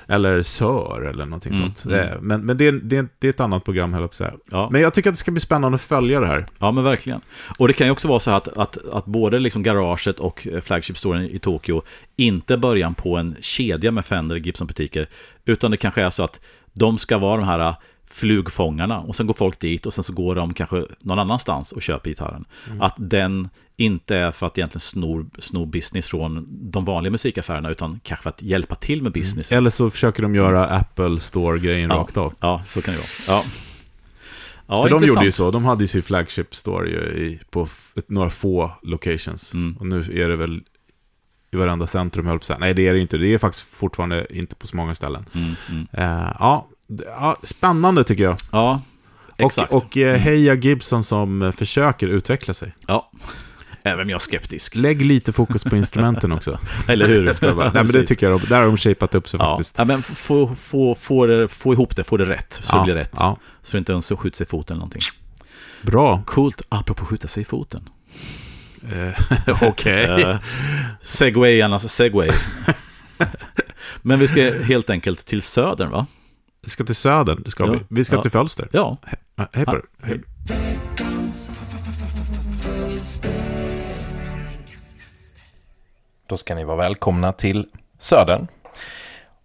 eller Sör eller någonting
Mm,
sånt.
mm.
Eh, Men, men det, är, det, är, det är ett annat program, höll jag på.
Ja.
Men jag tycker att det ska bli spännande att följa det här.
Ja, men verkligen. Och det kan ju också vara så att, att, att både liksom garaget och flagship storen i Tokyo inte är början på en kedja med Fender Gibson-butiker, utan det kanske är så att de ska vara de här flugfångarna och sen går folk dit och sen så går de kanske någon annanstans och köper gitarren. Att den inte är för att egentligen sno, business från de vanliga musikaffärerna utan kanske för att hjälpa till med business.
Eller så försöker de göra Apple Store-grejen
Ja.
rakt av.
Ja, så kan det vara. Ja. Ja,
För de
intressant.
gjorde ju så, de hade ju sin flagship store i, på ett, några få locations.
Mm.
Och nu är det väl i varenda centrum, höll på. Nej, det är det inte. Det är faktiskt fortfarande inte på så många ställen.
Mm, mm.
Eh, ja, ja, spännande tycker jag.
Ja, exakt.
Och, och eh, heja Gibson som eh, försöker utveckla sig.
Ja, även om jag är skeptisk.
Lägg lite fokus på instrumenten också.
Eller hur?
Jag bara. Nej, men det tycker jag, där har de shapat upp sig
ja.
faktiskt.
Ja, men få, få, få, det, få ihop det, få det rätt, så
Ja,
det blir rätt.
ja.
Så inte ens sig i foten eller någonting.
Bra.
Coolt, apropå skjuta sig i foten.
Eh, Okej.
Uh, segwayarnas segway. men vi ska helt enkelt till södern, va?
Vi ska till södern, det ska
Ja.
vi. Vi ska
Ja.
till Fölster.
Ja.
Ja, Hej på dig. Hej.
Då ska ni vara välkomna till Södern.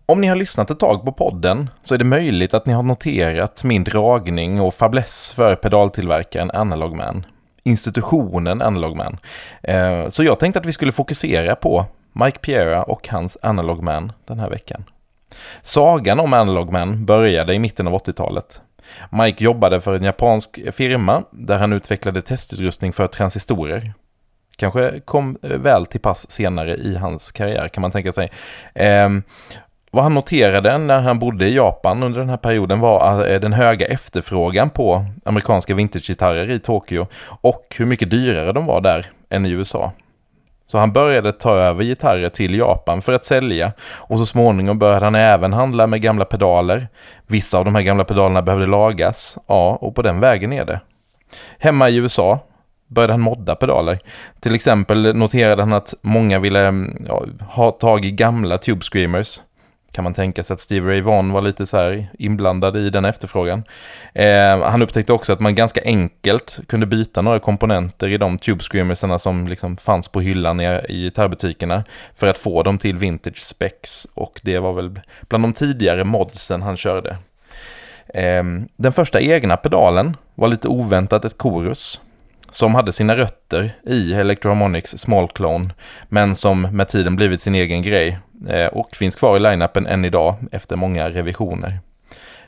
Om ni har lyssnat ett tag på podden så är det möjligt att ni har noterat min dragning och fäbless för pedaltillverkaren Analog Man. Institutionen Analog Man. Eh, Så jag tänkte att vi skulle fokusera på Mike Piera och hans Analog Man den här veckan. Sagan om Analog Man började i mitten av 80-talet. Mike jobbade för en japansk firma där han utvecklade testutrustning för transistorer kanske kom eh, väl till pass senare i hans karriär kan man tänka sig. Eh, vad han noterade när han bodde i Japan under den här perioden var eh, den höga efterfrågan på amerikanska vintagegitarrer i Tokyo och hur mycket dyrare de var där än i USA. Så han började ta över gitarrer till Japan för att sälja och så småningom började han även handla med gamla pedaler. Vissa av de här gamla pedalerna behövde lagas, ja, och på den vägen är det. Hemma i USA började han modda pedaler. Till exempel noterade han att många ville mm, ja, ha tag i gamla Tube Screamers kan man tänka sig att Steve Ray Vaughan var lite så här inblandad i den efterfrågan. Eh, han upptäckte också att man ganska enkelt kunde byta några komponenter i de Tube Screamersarna som liksom fanns på hyllan i, i gitarrbutikerna för att få dem till vintage specs och det var väl bland de tidigare modsen han körde. Eh, den första egna pedalen var lite oväntat ett korus som hade sina rötter i Electroharmonics Small Clone, men som med tiden blivit sin egen grej eh, och finns kvar i line-upen än idag efter många revisioner.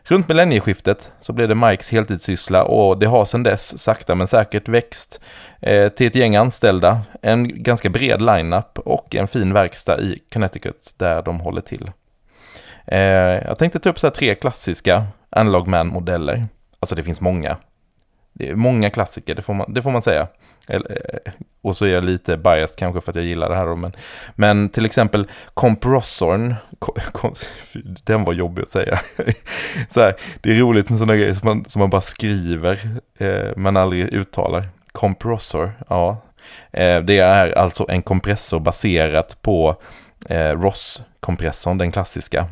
Runt millennieskiftet så blev det Mikes heltidssyssla och det har sedan dess sakta men säkert växt eh, till ett gäng anställda, en ganska bred line-up och en fin verkstad i Connecticut där de håller till. Eh, jag tänkte ta upp så här tre klassiska Analog Man-modeller. Alltså det finns många, det är många klassiker, det får man, det får man säga. Eh, och så är jag lite biased kanske för att jag gillar det här då, men, men till exempel Comprossorn, den var jobbig att säga. så här, det är roligt med sådana grejer som man, som man bara skriver, eh, men aldrig uttalar. Compressor, ja. Eh, det är alltså en kompressor baserat på eh, Ross-kompressorn, den klassiska.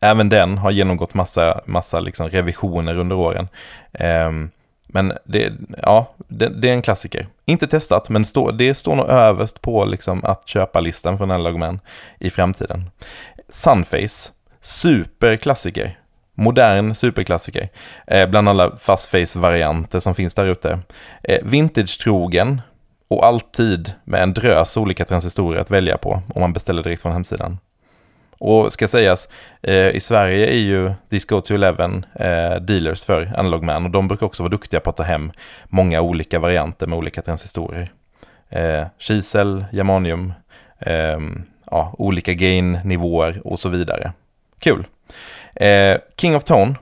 Även den har genomgått massa, massa liksom revisioner under åren. Eh, men det, ja, det, det, är en klassiker. Inte testat, men stå, det står nog överst på liksom att köpa-listan från Analogman i framtiden. Sunface, superklassiker. Modern superklassiker. Eh, bland alla fastface-varianter som finns där ute. Eh, Vintage-trogen och alltid med en drös olika transistorer att välja på om man beställer direkt från hemsidan. Och ska sägas, eh, i Sverige är ju Disco to Eleven eh, dealers för Analog Man och de brukar också vara duktiga på att ta hem många olika varianter med olika transistorer. Eh, Kisel, germanium, eh, ja, olika gain-nivåer och så vidare. Kul! Eh, King of Tone,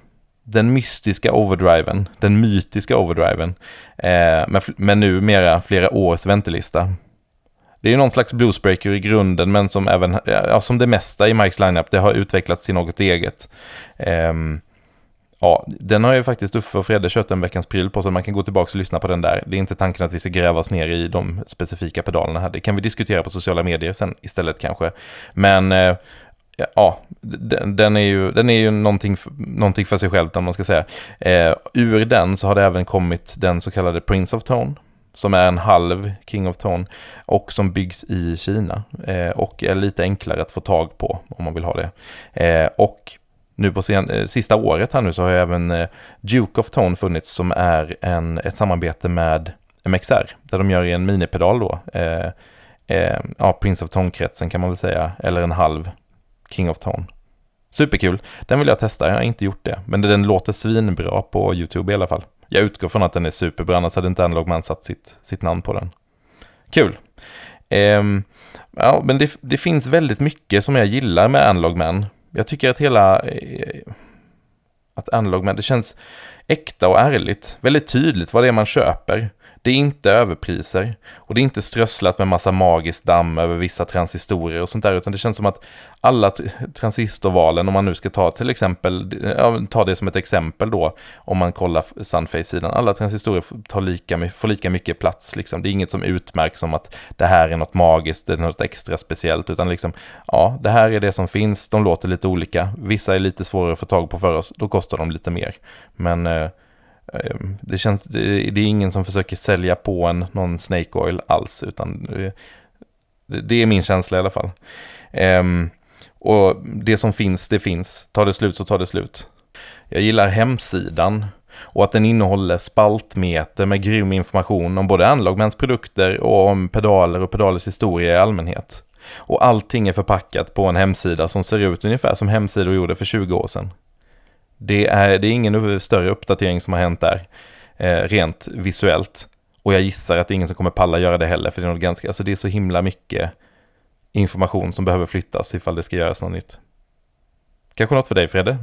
den mystiska overdriven, den mytiska overdriven, eh, med, med numera flera års väntelista. Det är ju någon slags bluesbreaker i grunden, men som även, ja, som det mesta i Mikes lineup, det har utvecklats till något eget. Um, ja, den har ju faktiskt Uffe och Fredde kört en veckans pryl på, så man kan gå tillbaka och lyssna på den där. Det är inte tanken att vi ska gräva oss ner i de specifika pedalerna här. Det kan vi diskutera på sociala medier sen istället kanske. Men uh, ja, den, den, är ju, den är ju någonting, någonting för sig själv, om man ska säga. Eh, ur den så har det även kommit den så kallade Prince of Tone, som är en halv King of Tone och som byggs i Kina eh, och är lite enklare att få tag på om man vill ha det. Eh, och nu på sen, eh, sista året här nu så har även eh, Duke of Tone funnits som är en, ett samarbete med MXR där de gör en minipedal då. Eh, eh, ja, Prince of Tone-kretsen kan man väl säga, eller en halv King of Tone. Superkul, den vill jag testa, jag har inte gjort det, men den låter svinbra på YouTube i alla fall. Jag utgår från att den är superbra, annars hade inte Analog Man satt sitt, sitt namn på den. Kul. Um, ja, men det, det, finns väldigt mycket som jag gillar med Analog Man. Jag tycker att hela... Eh, att Analog Man, det känns äkta och ärligt. Väldigt tydligt vad det är man köper. Det är inte överpriser. Och det är inte strösslat med massa magiskt damm över vissa transistorer och sånt där, utan det känns som att alla transistorvalen, om man nu ska ta till exempel, ta det som ett exempel då, om man kollar Sunface-sidan, alla transistorer tar lika, får lika mycket plats, liksom. Det är inget som utmärks som att det här är något magiskt, det är något extra speciellt, utan liksom, ja, det här är det som finns, de låter lite olika, vissa är lite svårare att få tag på för oss, då kostar de lite mer, men eh, Ehm, det, känns, det, det, är ingen som försöker sälja på en någon Snake Oil alls, utan eh, det, det är min känsla i alla fall. Um, och det som finns, det finns. Tar det slut så tar det slut. Jag gillar hemsidan och att den innehåller spaltmeter med grym information om både Analogmans produkter och om pedaler och pedalers historia i allmänhet. Och allting är förpackat på en hemsida som ser ut ungefär som hemsidor gjorde för 20 år sedan. Det är, det är ingen större uppdatering som har hänt där, eh, rent visuellt. Och jag gissar att det är ingen som kommer palla göra det heller, för det är, något ganska, alltså det är så himla mycket information som behöver flyttas ifall det ska göras något nytt. Kanske något för dig Fredde?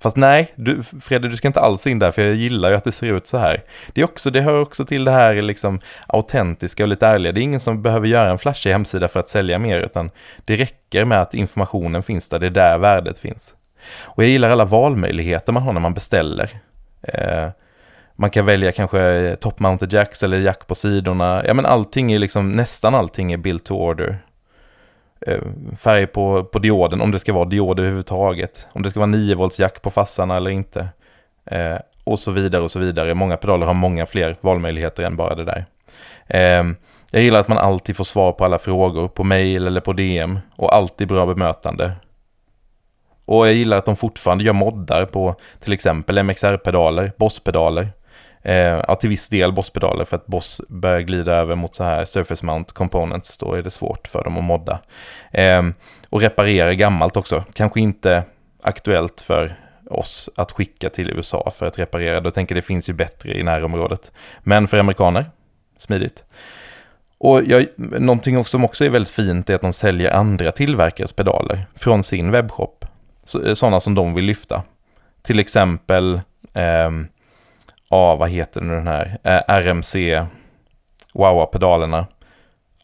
Fast nej, du, Fredde, du ska inte alls in där, för jag gillar ju att det ser ut så här. Det, är också, det hör också till det här liksom autentiska och lite ärliga. Det är ingen som behöver göra en flashig hemsida för att sälja mer, utan det räcker med att informationen finns där, det är där värdet finns. Och jag gillar alla valmöjligheter man har när man beställer. Eh, man kan välja kanske eh, top-mounted jacks eller jack på sidorna. Ja men allting är liksom, nästan allting är built to order. Eh, färg på, på dioden, om det ska vara diod överhuvudtaget. Om det ska vara 9 volts jack på fassarna eller inte. Eh, och så vidare och så vidare. Många pedaler har många fler valmöjligheter än bara det där. Eh, jag gillar att man alltid får svar på alla frågor på mail eller på DM och alltid bra bemötande. Och jag gillar att de fortfarande gör moddar på till exempel MXR-pedaler, Boss-pedaler. Eh, ja, till viss del Boss-pedaler för att Boss börjar glida över mot så här Surface Mount Components. Då är det svårt för dem att modda. Eh, och reparera gammalt också. Kanske inte aktuellt för oss att skicka till USA för att reparera. Då tänker jag det finns ju bättre i närområdet. Men för amerikaner, smidigt. Och jag, någonting som också är väldigt fint är att de säljer andra tillverkares pedaler från sin webbshop. Sådana eh, som de vill lyfta. Till exempel eh, ja, vad heter den här, eh, RMC, Wawa-pedalerna.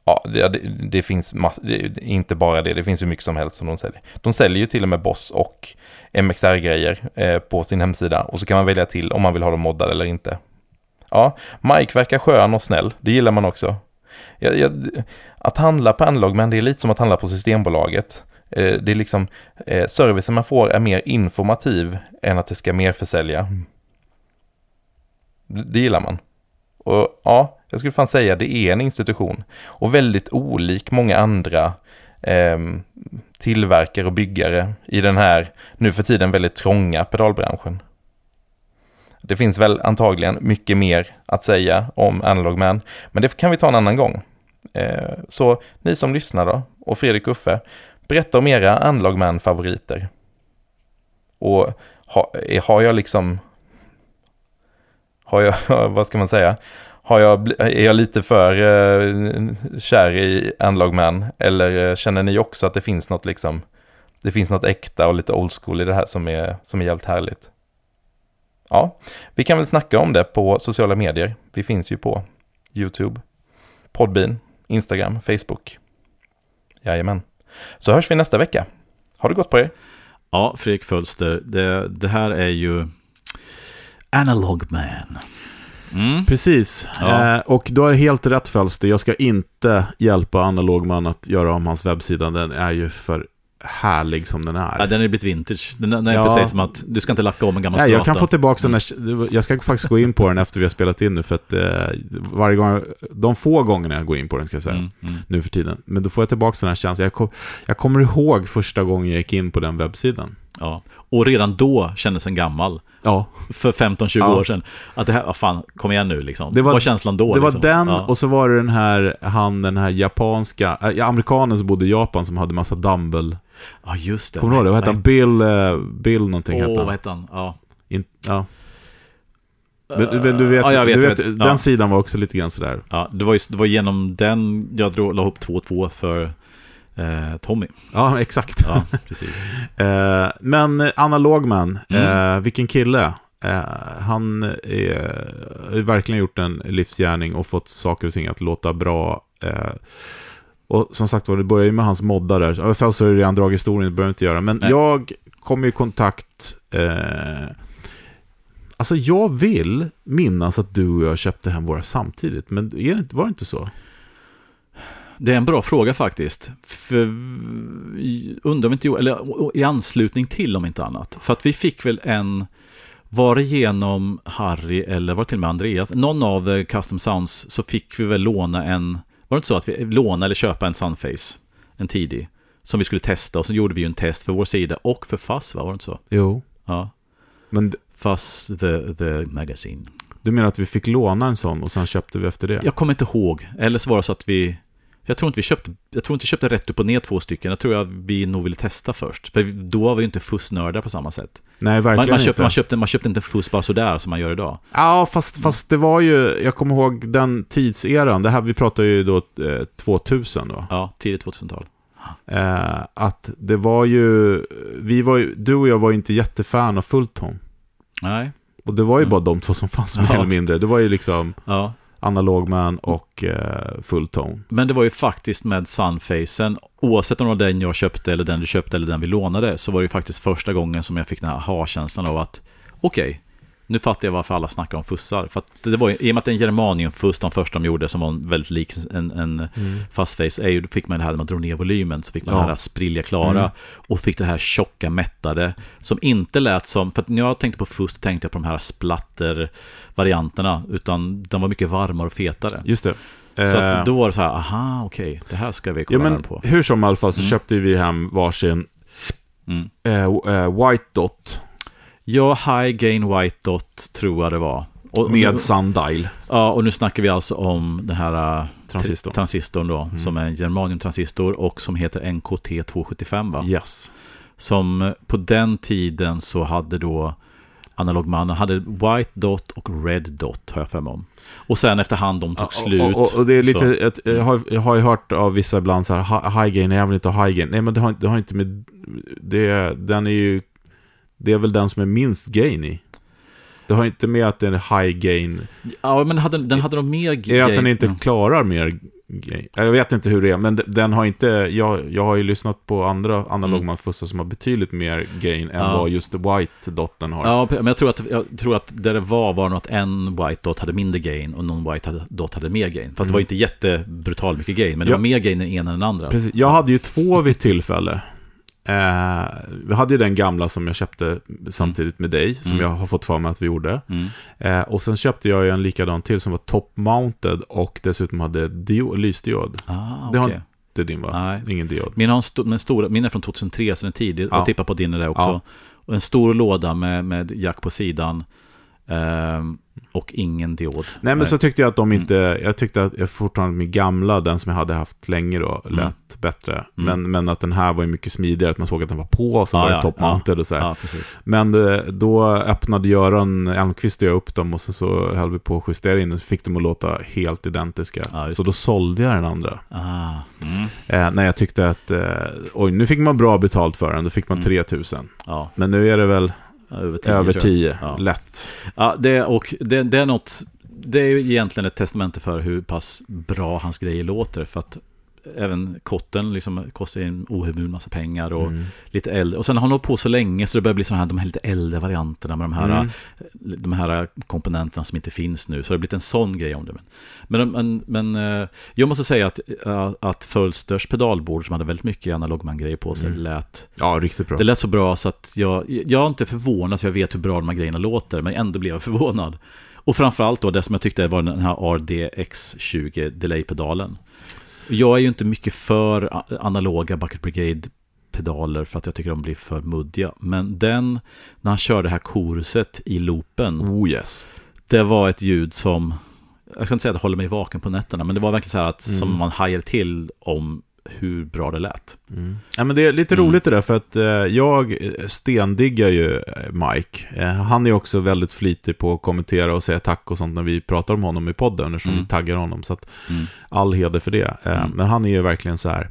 Ja, det, det, finns mass, det, inte bara det, det finns hur mycket som helst som de säljer. De säljer ju till och med Boss och MXR-grejer eh, på sin hemsida och så kan man välja till om man vill ha dem moddade eller inte. Ja, Mike verkar skön och snäll, det gillar man också. Jag, jag, att handla på Analog, men det är lite som att handla på Systembolaget. Eh, det är liksom, eh, servicen man får är mer informativ än att det ska mer försälja. Det gillar man. Och ja, jag skulle fan säga det är en institution. Och väldigt olik många andra eh, tillverkare och byggare i den här, nu för tiden väldigt trånga pedalbranschen. Det finns väl antagligen mycket mer att säga om Analog Man, men det kan vi ta en annan gång. Eh, så ni som lyssnar då, och Fredrik Uffe, berätta om era Unlogman-favoriter. Och eh, har jag liksom har jag, vad ska man säga, har jag, är jag lite för eh, kär i Unlogman? Eller eh, känner ni också att det finns något liksom, det finns något äkta och lite old school i det här som är, som är jävligt härligt? Ja, vi kan väl snacka om det på sociala medier. Vi finns ju på YouTube, Podbean, Instagram, Facebook. Jajamän. Så hörs vi nästa vecka. Har det gått på er?
Ja, Fredrik Fölster, det, det här är ju Analog Man.
Mm. Precis. Ja. Eh, och du har helt rätt Fölster. Jag ska inte hjälpa Analog Man att göra om hans webbsida. Den är ju för härlig som den är.
Ja, den är blivit vintage. Den, den är ja. precis som att du ska inte lacka om en gammal
strata. Jag kan få tillbaka den här, Jag ska faktiskt gå in på den efter vi har spelat in nu. För att eh, varje gång, de få gångerna jag går in på den ska jag säga, mm, mm. nu för tiden. Men då får jag tillbaka den här känslan. Jag, kom, jag kommer ihåg första gången jag gick in på den webbsidan.
Ja, och redan då kändes den gammal. Ja. För 15-20 ja. år sedan. Att det här, vad fan, kom igen nu liksom. Det var, var känslan då.
Det
liksom.
var den, ja. och så var det den här, han, den här japanska, äh, amerikanen som bodde i Japan som hade massa dumbbell.
Ja, just det.
Kommer du ihåg det? Vad hette han? Bill, uh, Bill någonting
Åh,
hette han.
vad hette han? Ja.
In, ja. Men, men, du vet, ja, vet, du vet, vet. den sidan var också lite grann sådär.
Ja, det var, ju, det var genom den jag drog, la ihop 2-2 för eh, Tommy.
Ja, exakt. Ja, precis. eh, men Analogman, mm. eh, vilken kille. Eh, han har verkligen gjort en livsgärning och fått saker och ting att låta bra. Och som sagt var, det börjar ju med hans moddar där. För så har redan dragit historien, det behöver inte göra. Men Nej. jag kom i kontakt... Eh, alltså jag vill minnas att du och jag köpte hem våra samtidigt. Men är det, var det inte så?
Det är en bra fråga faktiskt. För, undrar om inte, eller i anslutning till om inte annat. För att vi fick väl en, var det genom Harry eller var det till och med Andreas? Någon av eh, Custom Sounds så fick vi väl låna en, var det inte så att vi lånade eller köpa en Sunface? En tidig. Som vi skulle testa och så gjorde vi ju en test för vår sida och för FASS va? Var det inte så?
Jo.
Ja. Men FASS the, the Magazine.
Du menar att vi fick låna en sån och sen köpte vi efter det?
Jag kommer inte ihåg. Eller så var det så att vi jag tror inte vi köpte, jag tror inte vi köpte rätt upp och ner två stycken. Jag tror att vi nog ville testa först. För då var vi ju inte fussnördar på samma sätt.
Nej, verkligen
man, man köpte,
inte.
Man köpte, man köpte inte fuss bara sådär som man gör idag.
Ja, fast, fast det var ju, jag kommer ihåg den tidseran. Det här, vi pratar ju då eh, 2000 då.
Ja, tidigt 2000-tal.
Eh, att det var ju, vi var ju, du och jag var ju inte jättefan av Fulltone.
Nej.
Och det var ju
Mm.
bara de två som fanns mer
Ja.
eller mindre. Det var ju liksom
Ja
analog man och eh, Fulltone.
Men det var ju faktiskt med Sunfacen, oavsett om det var den jag köpte eller den du köpte eller den vi lånade, så var det ju faktiskt första gången som jag fick den här aha-känslan av att okej, nu fattar jag varför alla snackar om fussar. För det var ju, i och med att det är en germaniumfuss, de första de gjorde, som var en väldigt lik en, en fastface, är ju, då fick man det här när man drog ner volymen, så fick man
Ja.
det här sprilliga klara
Mm.
och fick det här tjocka mättade, som inte lät som, för när jag tänkte på fuss tänkte jag på de här splatter-varianterna, utan de var mycket varmare och fetare.
Just det.
Så
Eh,
att då var det så här, aha, okej, det här ska vi
ja,
kolla
men
närmare på.
hur som i alla fall så
Mm.
köpte vi hem varsin
Mm.
eh, eh, White Dot
Ja, High Gain White Dot tror jag det var. Och,
med Sundial
Ja, och nu snackar vi alltså om den här äh,
transistor.
tri- transistorn då,
Mm.
som är en germaniumtransistor och som heter NKT 275 va?
Yes.
Som eh, på den tiden så hade då analogmannen hade White Dot och Red Dot har jag för mig om. Och sen efterhand de tog slut.
Och, och, och det är lite,
så-
ett, jag, har, jag har ju hört av vissa ibland så här, "Ha- high gain, nej jag vill inte ha high gain. Nej men det har, det har inte med, det, den är ju, det är väl den som är minst gain i. Det har inte med att den är high gain,
Ja, men hade, den hade nog mer
är det att den
gain-
inte
ja.
klarar mer gain? Jag vet inte hur det är, men de- den har inte, jag, jag har ju lyssnat på andra analogmanfussar som har betydligt mer gain än
Mm. Ja.
vad just white dotten har.
Ja, men jag tror, att, jag tror att där det var var nog att en white dot hade mindre gain och någon white dot hade mer gain. Fast det
Mm.
var inte jättebrutal mycket gain, men det
Ja.
var mer gain än ena än den andra.
Precis. Jag hade ju två vid tillfälle. Eh, vi hade ju den gamla som jag köpte samtidigt med dig, som
Mm.
jag har fått för mig att vi gjorde.
Mm.
Eh, och sen köpte jag ju en likadan till som var top-mounted och dessutom hade dio- lysdiod.
Ah,
Det har är din va?
Nej.
Ingen diod.
Min, har en sto- men stora, min är från 2003, så den är tidig.
Ja.
Jag tippar på din är det också.
Ja.
Och en stor låda med, med jack på sidan. Ehm, och ingen diod.
Nej men så tyckte jag att de
Mm.
inte, jag tyckte att jag fortfarande min gamla, den som jag hade haft länge då, lät bättre.
Mm.
Men, men att den här var ju mycket smidigare, att man såg att den var på och så
Ja,
var det
ja,
top-mounted och så.
Ja.
Men eh, då öppnade Göran Elmqvist och jag upp dem och så, så höll vi på att justera in och fick dem att låta helt identiska.
Ja, just
så då sålde jag den andra.
Ah, mm.
Eh, när jag tyckte att, eh, oj nu fick man bra betalt för den, då fick man
Mm.
3000.
Ja,
Men nu är det väl
över 10.
över
tror jag.
10,
Ja.
lätt.
Ja, det, och det, det är något, det är egentligen ett testamente för hur pass bra hans grejer låter. För att även kotten liksom kostar en ohemul massa pengar och
Mm.
lite äldre. Och sen har han hållit på så länge så det börjar bli så här, de här lite äldre varianterna med de här,
Mm.
de här komponenterna som inte finns nu. Så det har blivit en sån grej om det. Men, men, men eh, jag måste säga att, eh, att Fölsters pedalbord som hade väldigt mycket analogman-grejer på sig
Mm.
lät
Ja, riktigt bra.
det lät så bra så att jag, jag är inte förvånad för jag vet hur bra de här grejerna låter, men ändå blev jag förvånad. Och framförallt då det som jag tyckte var den här RDX20 delay-pedalen. Jag är ju inte mycket för analoga Bucket Brigade-pedaler för att jag tycker de blir för muddiga. Men den, när han körde det här koruset i loopen,
Oh yes.
det var ett ljud som, jag ska inte säga att det håller mig vaken på nätterna, men det var verkligen så här att
Mm.
som man hajade till om hur bra det lät.
Mm. Ja, men det är lite
Mm.
roligt det där, för att eh, jag stendiggar ju eh, Mike. Eh, han är också väldigt flitig på att kommentera och säga tack och sånt när vi pratar om honom i podden, eftersom
Mm.
vi taggar honom. Så att
Mm.
all heder för det. Eh,
Mm.
Men han är ju verkligen så här,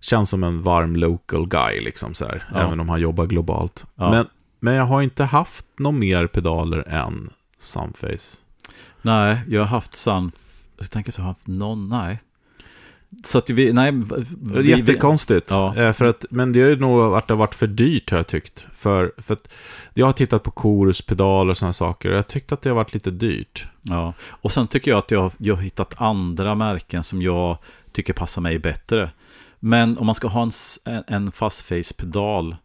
känns som en varm local guy, liksom så här,
Ja.
även om han jobbar globalt.
Ja.
Men, men jag har inte haft några mer pedaler än Sunface.
Nej, jag har haft Sun... Jag tänker att jag har haft någon, nej. Så att vi, nej. Vi,
Jättekonstigt.
Ja.
Eh, För att, men det är nog att det har varit för dyrt har jag tyckt. För, för att jag har tittat på koruspedaler och sådana saker. Och jag tyckte att det har varit lite dyrt.
Ja, och sen tycker jag att jag, jag har hittat andra märken som jag tycker passar mig bättre. Men om man ska ha en, en fastface-pedal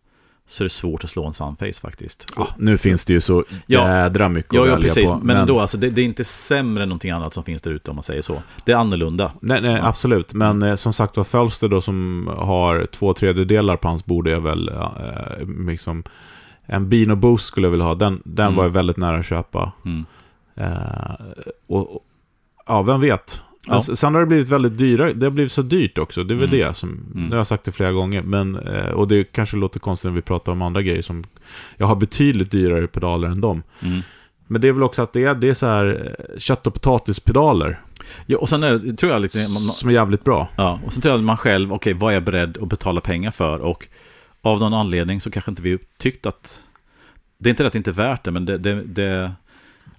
så är det svårt att slå en sunface faktiskt.
Ja, nu finns det ju så
Ja.
jädra mycket
Ja,
att
ja
välja
precis.
på.
Men, ändå, alltså, det, det är inte sämre än någonting annat som finns där ute om man säger så. Det är annorlunda.
Nej, nej absolut. Men eh, som sagt var, Fölster då som har två tredjedelar på hans bord är väl eh, liksom... En Beano Boost skulle jag vilja ha. Den, den
Mm.
var jag väldigt nära att köpa.
Mm.
Eh, och, och, ja, vem vet?
Ja.
Men s- sen har det blivit väldigt dyra, det har blivit så dyrt också, det är väl
Mm.
det som,
Mm.
nu har jag sagt det flera gånger, men, eh, och det kanske låter konstigt när vi pratar om andra grejer som, jag har betydligt dyrare pedaler än dem.
Mm.
Men det är väl också att det är, det är så här eh, kött och potatispedaler.
Ja, och sen är det, tror jag lite... Man,
Som är jävligt bra.
ja, och sen tror jag man själv, okej, vad är jag beredd att betala pengar för? Och av någon anledning så kanske inte vi tyckt att... Det är inte det att det inte är värt det, men det... det, det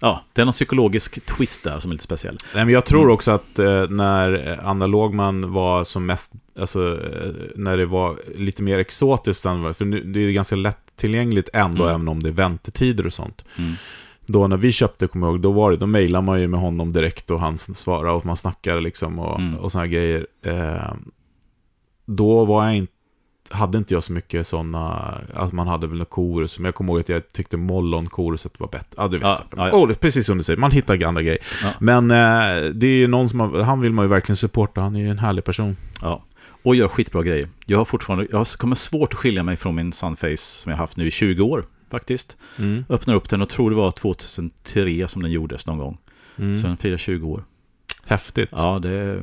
ja, det är någon psykologisk twist där som är lite speciell.
Nej, men jag tror också att eh, när Anna Lågman var som mest, alltså eh, när det var lite mer exotiskt än vad, för nu, det är ganska lättillgängligt ändå,
Mm.
även om det är väntetider och sånt.
Mm.
Då när vi köpte, kommer jag ihåg, då var det, då mejlade man ju med honom direkt och han svarade och man snackade liksom och,
Mm.
och såna här grejer. Eh, då var jag inte, hade inte jag så mycket sådana, att man hade väl några korus, men jag kommer ihåg att jag tyckte Mollon-koruset var bättre. Ja, du vet.
Ja, ja, ja.
Oh, precis som du säger, man hittar andra grejer. Men eh, det är ju någon som, har, han vill man ju verkligen supporta, han är ju en härlig person.
Ja, och gör skitbra grejer. Jag har fortfarande, jag kommer svårt att skilja mig från min Sunface som jag haft nu i 20 år faktiskt.
Mm.
Öppnar upp den och tror det var 2003 som den gjordes någon gång.
Mm.
Så den firar 20 år.
Häftigt.
Ja, det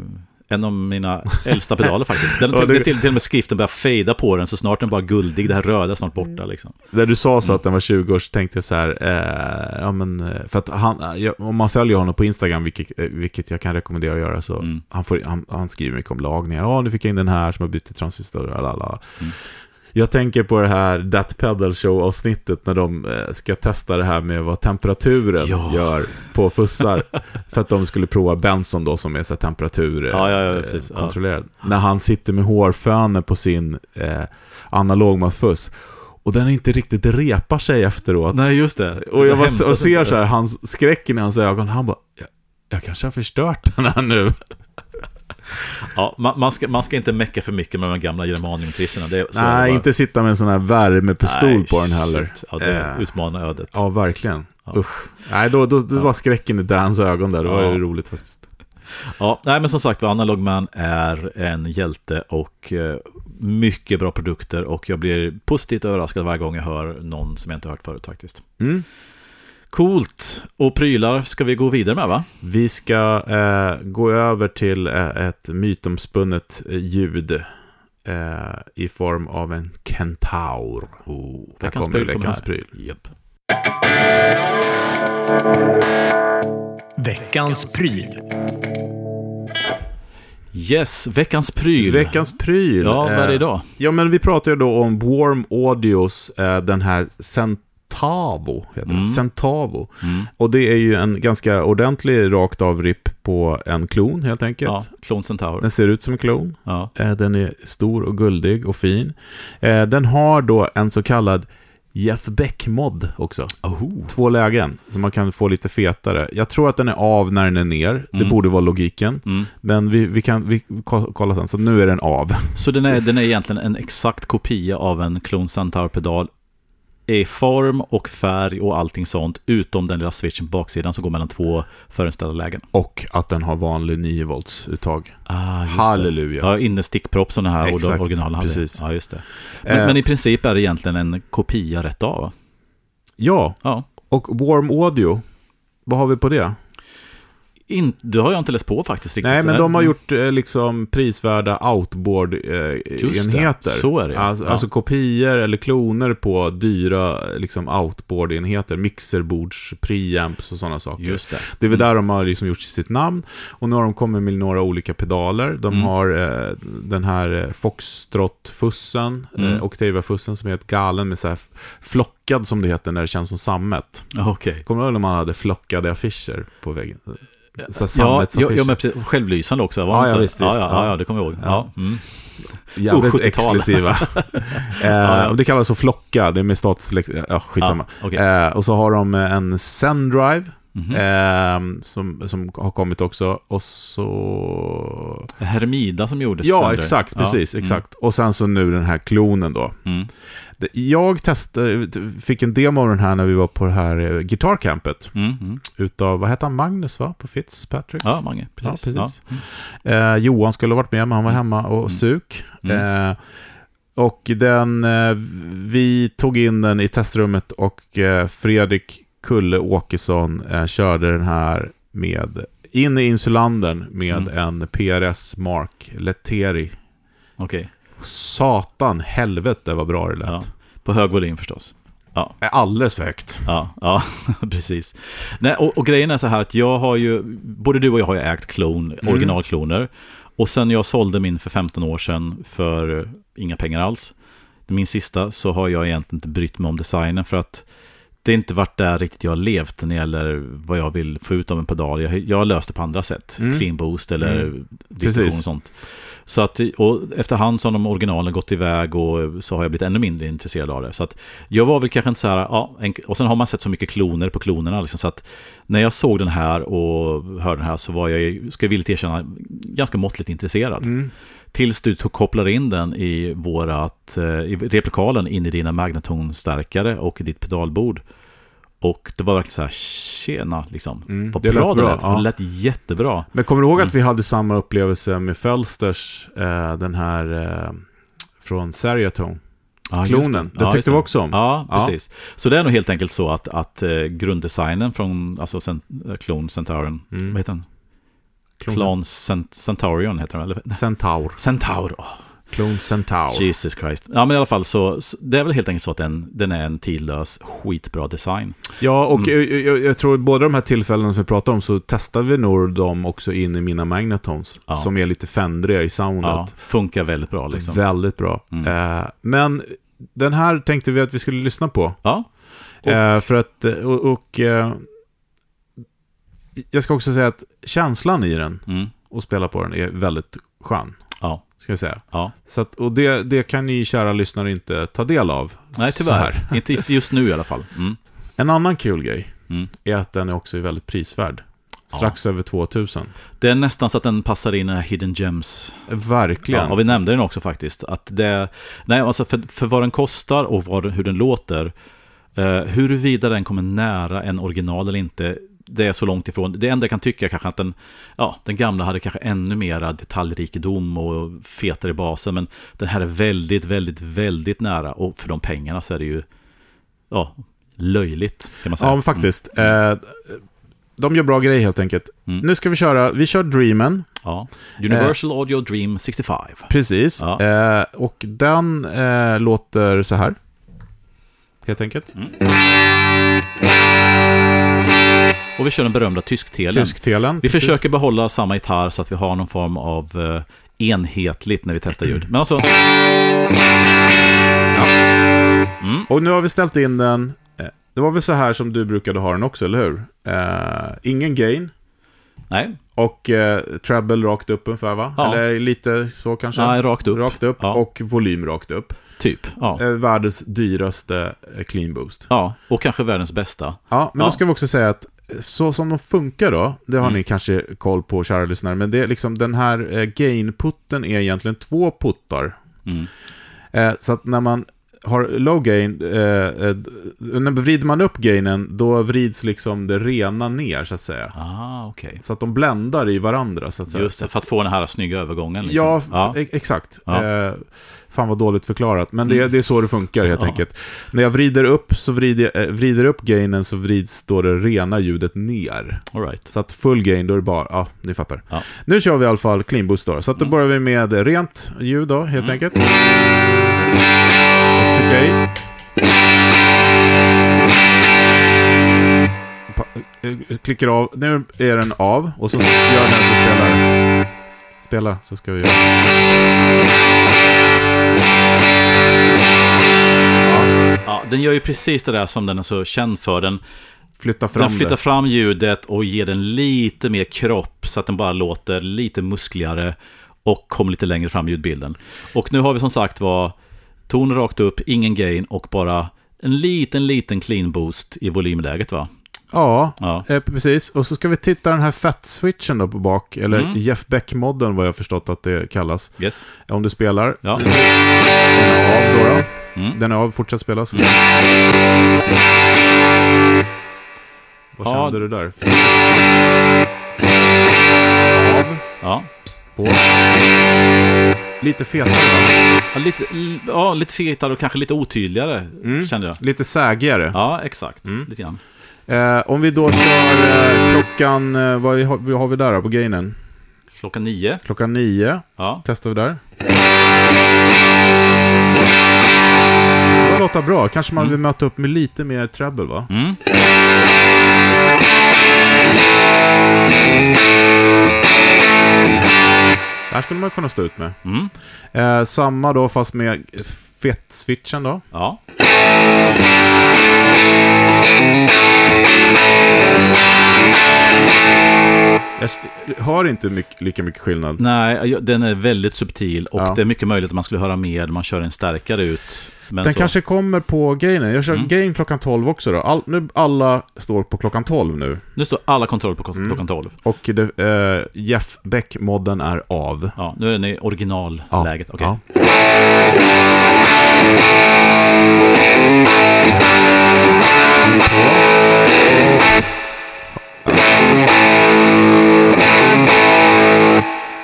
en av mina äldsta pedaler faktiskt. Den,
Ja,
det... till, till och med skriften börjar fejda på den så snart den bara guldig. Det här röda är snart borta liksom.
När du sa så
Mm.
att den var 20 år så tänkte jag så här, eh, ja men, eh, för att han, ja, om man följer honom på Instagram, vilket, eh, vilket jag kan rekommendera att göra, så
Mm.
han, får, han, han skriver mycket om lagningar. Ja, nu fick jag in den här som har bytt till transistor, lalala.
Mm.
Jag tänker på det här That Pedal Show-avsnittet när de eh, ska testa det här med vad temperaturen
Ja.
gör på fussar. för att de skulle prova Benson då som är så här temperatur eh,
Ja, ja,
eh. När han sitter med hårfönen på sin eh, analog fuss. Och den inte riktigt repar sig efteråt.
Nej, just det.
Och jag bara, och ser så här, hans, skräcken i hans ögon. Han bara, jag, jag kanske har förstört den här nu.
Ja, man, man, ska, man ska inte mecka för mycket med de gamla. Det, det
Nej,
bara.
inte sitta med en sån här värmepistol
Nej,
på den heller.
Ja, det
Eh,
utmanar ödet.
Ja, verkligen.
Ja.
Usch. Nej, då, då, det
Ja.
var skräcken i Dans ögon där. Det var ju roligt faktiskt.
Ja, nej men som sagt Analog Man är en hjälte och eh, mycket bra produkter och jag blir positivt överraskad varje gång jag hör någon som jag inte hört förut faktiskt.
Mm.
Coolt! Och prylar ska vi gå vidare med va?
Vi ska eh, gå över till eh, ett mytomspunnet eh, ljud eh, i form av en kentaur.
Oh,
Här
veckans
kommer
pryl
veckans pryl.
Japp.
Veckans pryl.
Yes, veckans pryl.
Veckans pryl.
Ja, vad är det
eh,
idag?
Ja, men vi pratar ju då om Warm Audios, eh, den här Centavo, heter
Mm.
det. Centavo.
Mm.
Och det är ju en ganska ordentlig rakt av ripp på en klon, helt enkelt.
Ja, Clone Centaur.
Den ser ut som en klon.
Ja.
Eh, Den är stor och guldig och fin. Eh, Den har då en så kallad Jeff Beck-mod också.
Oh.
Två lägen, så man kan få lite fetare. Jag tror att den är av när den är ner. Det
Mm.
borde vara logiken.
Mm.
Men vi, vi kan vi ko- kolla sen, så nu är den av.
Så den är, den är egentligen en exakt kopia av en Clone Centaur-pedal i form och färg och allting sånt, utom den lilla switchen på baksidan som går mellan två förinställda lägen.
Och att den har vanlig 9 volts uttag.
Ah,
Halleluja.
Det. Ja, inne stickpropp som den här
Exakt,
originalen hade.
precis.
Ja, just det. Men,
Eh.
men i princip är det egentligen en kopia rätt av. va?
Ja,
Ja.
och Warm Audio. Vad har vi på det?
In, det har jag inte läst på faktiskt riktigt.
Nej, men de har
här-
gjort eh, liksom prisvärda outboard-enheter.
så är det, ja.
Alltså,
Ja.
alltså kopior eller kloner på dyra liksom, outboard-enheter. Mixerbords, preamps och sådana saker.
Just det.
Det är väl där de har liksom gjort sitt namn. Och nu har de kommit med några olika pedaler. De
Mm.
har eh, den här eh, Foxtrot-fussen,
Mm.
eh, Octavia-fussen som är helt galen med så här f- flockad som det heter när det känns som sammet.
Okej.
Kommer du ihåg när man hade flockade affischer på väggen? Så här
Ja, ja, men precis. Självlysande också. Var
Ja, ja, visst, visst.
ja,
Ja.
det kommer jag ihåg. Ja.
Ja.
Mm.
Jävligt
Oh, 70-tal.
exklusiva. eh, det kallas så flocka, det är med statsläkt... Ja, skitsamma.
Ja, okej.
eh, och så har de en Sendrive.
Mhm.
Eh, som, som har kommit också. Och så...
Hermida som gjordes
Ja, exakt. Precis,
mm,
exakt. Och sen så nu den här klonen då. Jag testade, fick en demo av den här när vi var på det här eh, gitarrcampet.
Mm. Mm.
Utav, vad hette han, Magnus va? På Fitzpatrick?
Ja, Mange. Precis.
Ja, precis.
Ja. Mm.
Eh, Johan skulle ha varit med, men han var hemma och
Mm.
suk.
Mm.
Eh, och den, eh, vi tog in den i testrummet och eh, Fredrik Kulle Åkesson eh, körde den här med, in i insulandern med
Mm.
en PRS Mark Leteri.
Okej.
Satan, helvete vad bra det lät.
Ja. På hög volym förstås. Ja.
är alldeles för högt.
Ja, ja precis. Nej, och, och grejen är så här att jag har ju, både du och jag har ju ägt klon,
Mm.
originalkloner. Och sen jag sålde min för 15 år sedan för inga pengar alls. Min sista så har jag egentligen inte brytt mig om designen för att det inte varit där riktigt jag har levt när det gäller vad jag vill få ut av en pedal. Jag, jag har löst det på andra sätt.
Mm.
Clean boost eller
Mm.
distribution och sånt. Så att, och efterhand som de originalen gått iväg och så har jag blivit ännu mindre intresserad av det. Så att jag var väl kanske inte så här, ja, en, och sen har man sett så mycket kloner på klonerna liksom, så att när jag såg den här och hörde den här så var jag, ska jag villigt erkänna, ganska måttligt intresserad.
Mm.
Tills du kopplar in den i vårat, eh, i replikalen in i dina magnetonstärkare och i ditt pedalbord. Och det var verkligen så här, tjena, liksom.
Mm,
Vad
det
bra
lät
det lät.
ja.
Det lät jättebra.
Men kommer du ihåg
Mm.
att vi hade samma upplevelse med Fölsters, eh, den här eh, från Seriatone?
Ja, just
Klonen. Det
Ja,
tyckte
just
vi också om.
Ja,
Ja.
precis. Så det är nog helt enkelt så att, att eh, grunddesignen från alltså Cent, eh, Clone Centurion,
Mm.
vad heter den?
Klon-
Cent, Centurion heter den, eller?
Centaur.
Centaur, åh,
Clone Centaur.
Jesus Christ. Ja, men i alla fall så, så det är väl helt enkelt så att den, den är en tidlös, skitbra design.
Ja, och
Mm.
jag, jag, jag tror båda de här tillfällena som vi pratar om så testar vi nog dem också in i mina Magnetons.
Ja.
Som är lite fändriga i soundet.
Ja, funkar väldigt bra liksom.
Väldigt bra.
Mm.
Eh, men den här tänkte vi att vi skulle lyssna på.
Ja, Och-
Eh, för att, eh, och, och eh, jag ska också säga att känslan i den
mm,
och spela på den är väldigt skön.
ja,
Ska jag säga.
ja.
Så att, och det, det kan ni kära lyssnare inte ta del av.
Nej, tyvärr. Inte just nu i alla fall. Mm.
En annan kul grej
Mm.
är att den är också väldigt prisvärd. Strax över 2000.
Det är nästan så att den passar in i Hidden Gems
Verkligen.
Ja, och vi nämnde den också faktiskt. Att det, nej, alltså för, för vad den kostar och vad, hur den låter, eh, huruvida den kommer nära en original eller inte, det är så långt ifrån. Det enda jag kan tycka är kanske att den, ja, den gamla hade kanske ännu mera detaljrikedom och fetare i basen, men den här är väldigt, väldigt, väldigt nära och för de pengarna så är det ju, ja, löjligt kan man säga.
Ja, men faktiskt. Eh, de gör bra grejer helt enkelt.
Mm.
Nu ska vi köra, vi kör Dreamen.
Ja. Universal Audio Dream 65.
Precis.
Ja.
Eh, och den eh, låter så här. Helt enkelt.
Och vi kör den berömda tysktelen.
Tysktelen.
Vi
precis.
försöker behålla samma gitarr så att vi har någon form av eh, enhetligt när vi testar ljud. Men alltså... Mm.
Och nu har vi ställt in den. eh, Det var väl så här som du brukade ha den också, eller hur? Eh, ingen gain.
Nej,
Och eh, treble rakt upp ungefär va?
Ja.
Eller lite så kanske?
nej, rakt upp.
Rakt upp
Ja.
och volym rakt upp.
Typ. Ja.
Eh, världens dyraste eh, clean boost.
ja, och kanske världens bästa.
Ja, men
Ja.
då ska vi också säga att eh, så som de funkar då, det har
Mm.
ni kanske koll på kära lyssnare, men det är liksom den här gain-putten är egentligen två puttar.
Mm.
Så att när man har low gain, eh, eh, när vrider man upp gainen, då vrids liksom det rena ner så att säga.
Ah, okej.
Så att de bländar i varandra så att säga.
Just det, för att få den här snygga övergången. Liksom.
Ja,
ja.
e- exakt.
Ja.
Eh, fan vad dåligt förklarat, men det,
Mm.
det är så det funkar helt
Ja.
enkelt. När jag vrider upp, så vrider, jag, eh, vrider upp gainen så vrids då det rena ljudet ner.
All right.
Så att full gain, då är det bara, ja, ni fattar.
Ja.
Nu kör vi i alla fall clean boost då. Så att då
Mm.
börjar vi med rent ljud då, helt
Mm.
enkelt. Trycka i. Pa- eh, Klickar av. Nu är den av. Och så gör den så spelar. Spela, så ska vi göra. Ja,
Ja, den gör ju precis det där som den är så känd för. Den,
flytta fram
den flyttar
det.
fram ljudet och ger den lite mer kropp så att den bara låter lite muskligare och kommer lite längre fram i ljudbilden. Och nu har vi som sagt var ton rakt upp, ingen gain och bara en liten, liten clean boost i volymläget va?
Ja,
Ja.
eh, precis. Och så ska vi titta den här fat-switchen då på bak. Eller
Mm.
Jeff Beck-modden vad jag förstått att det kallas.
Yes.
Om du spelar.
Ja.
Den är av då. då.
Mm.
Den är av, fortsätt spelas. Vad
Ja.
kände du där? Av,
Ja.
på. Lite fetare va?
Ja, lite, ja, lite fetare och kanske lite otydligare
Mm.
kände jag.
Lite sägigare.
Ja, exakt.
Mm.
Lite grann.
Eh, om vi då kör eh, klockan, eh, vad har, har vi där då på gainen?
Klockan nio.
Klockan nio.
Ja.
Testar vi där. Då låta bra. Kanske man vill möta upp med lite mer treble, va?
Mm.
Det här skulle man kunna stå ut med.
Mm.
Eh, samma då, fast med fett-switchen då.
Ja.
Jag har inte mycket, lika mycket skillnad.
Nej, den är väldigt subtil och
Ja.
det är mycket möjligt att man skulle höra mer när man kör en starkare ut. Men
Den
så.
kanske kommer på gainen. Jag kör
Mm.
gain klockan 12 också då. All, nu alla står på klockan 12 nu.
Nu står alla kontroll på
Mm.
klockan 12.
Och det, eh, Jeff Beck-modden är av.
Ja, nu är den i originalläget. Okej.
Ja.
Ja,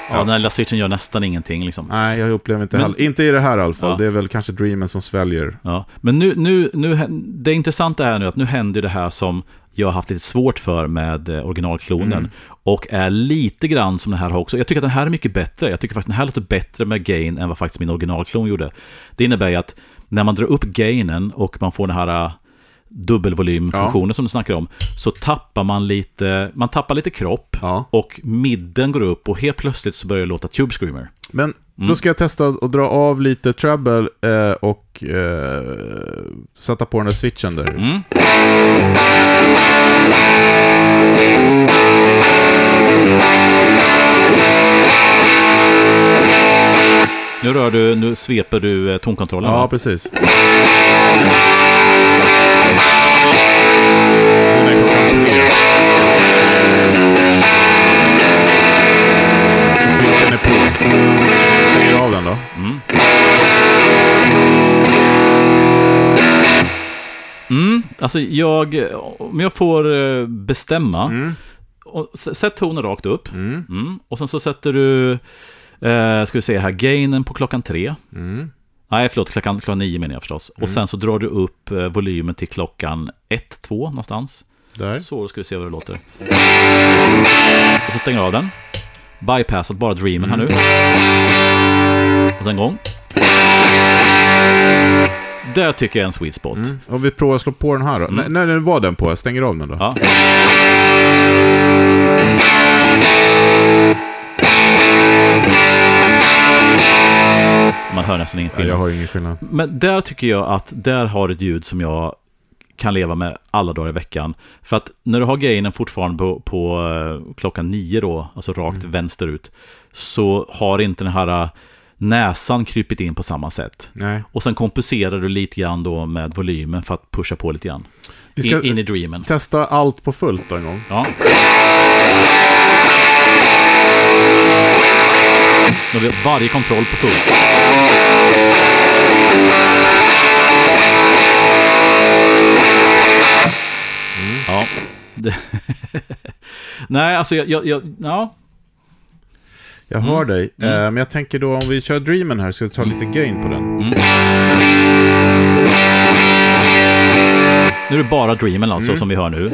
den här lilla switchen gör nästan ingenting liksom.
Nej, jag upplever inte heller. Inte i det här i alla fall.
Ja.
Det är väl kanske Dreamen som sväljer.
Ja. Men nu, nu, nu, det intressanta är nu att nu händer det här som jag har haft lite svårt för med eh, originalklonen.
Mm.
Och är lite grann som den här också. Jag tycker att den här är mycket bättre. Jag tycker faktiskt den här låter bättre med gain än vad faktiskt min originalklon gjorde. Det innebär ju att när man drar upp gainen och man får den här dubbelvolymfunktionen som du snackar om, så tappar man lite, man tappar lite kropp
Ja.
och midden går upp och helt plötsligt så börjar det låta Tube Screamer.
Men
Mm.
då ska jag testa att dra av lite treble eh, och eh, sätta på den där switchen där.
Mm. Nu rör du, nu sveper du eh, tonkontrollen
Ja,
va?
precis. Switchen är på. Stänger av den då.
Mm. Mm, alltså jag, om jag får eh, bestämma,
Mm.
och, sätt tonen rakt upp.
Mm.
Mm. Och sen så sätter du, eh, ska vi se här, gainen på klockan tre.
Mm.
Nej, förlåt, klockan, klockan nio menar jag förstås. Och sen så drar du upp eh, volymen till klockan ett, två någonstans.
Där.
Så ska vi se vad det låter. Och så stänger jag av den. Bypassat bara Dreamen här nu. Och sen gång. Där tycker jag är en sweet spot.
Mm. Och vi provar att slå på den här då. N- när var den på? Jag stänger av den då.
Ja. Man hör nästan ingen skillnad.
jag har ingen skillnad.
Men där tycker jag att där har ett ljud som jag kan leva med alla dagar i veckan. För att när du har gainen fortfarande på, på eh, klockan nio då, alltså rakt
Mm.
vänsterut, så har inte den här eh, näsan krypit in på samma sätt.
Nej.
Och sen kompenserar du lite grann då med volymen för att pusha på lite grann.
Vi ska
In, in i dreamen.
testa allt på fullt då en gång.
Ja. Nu har vi varje kontroll på fullt. Ja. Det- Nej, alltså jag, jag, jag ja.
Jag
Mm.
hör dig. Eh, men jag tänker då om vi kör Dreamen här, ska vi ta lite gain på den?
Mm. Nu är det bara Dreamen alltså
Mm.
som vi hör nu.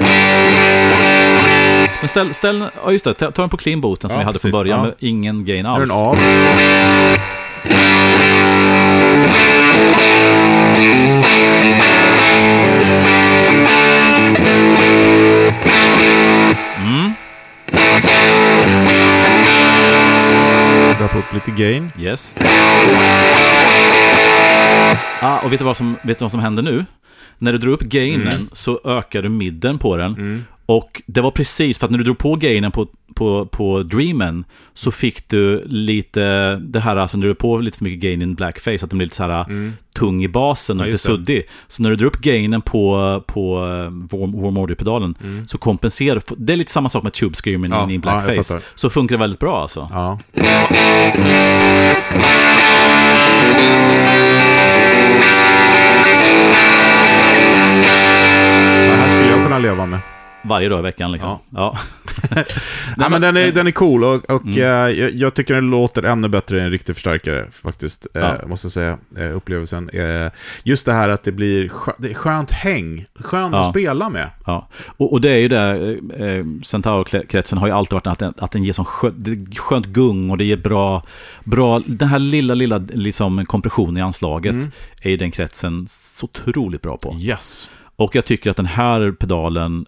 Men ställ, ställ, ja just det, ta ta den på clean boosten som
Ja,
vi hade
precis,
från början
ja.
med ingen gain
Nu är
alls.
den av. Dra upp lite gain.
yes. Ah, och vet du, vad som, vet du vad som händer nu? När du drar upp gainen
Mm.
så ökar du midden på den. Och det var precis för att när du drog på gainen på, på, på Dreamen så fick du lite det här, alltså när du drog på lite för mycket gain in blackface, att den blir lite så här tung i basen och
Mm. Ja,
lite suddig. Så när du drar upp gainen på, på eh, warm, warm Audio-pedalen så kompenserar Det är lite samma sak med tube screaming
Mm. Ja,
in i
ja, jag
blackface.
fattar.
så funkar det väldigt bra alltså.
Ja. Det här skulle jag kunna leva med.
Varje dag i veckan liksom. Ja.
Nej, men den är, den är cool och, och
Mm.
eh, jag, jag tycker den låter ännu bättre än en riktig förstärkare faktiskt. Eh,
Ja.
Måste jag säga, eh, upplevelsen. Eh, just det här att det blir skö, det är skönt häng, skön
Ja.
att spela med.
Ja, och, och det är ju det, eh, eh, Centaur-kretsen har ju alltid varit att den, att den ger sån skö, skönt gung och det ger bra, bra, den här lilla, lilla liksom kompressionen i anslaget
Mm.
är ju den kretsen så otroligt bra på.
Yes.
Och jag tycker att den här pedalen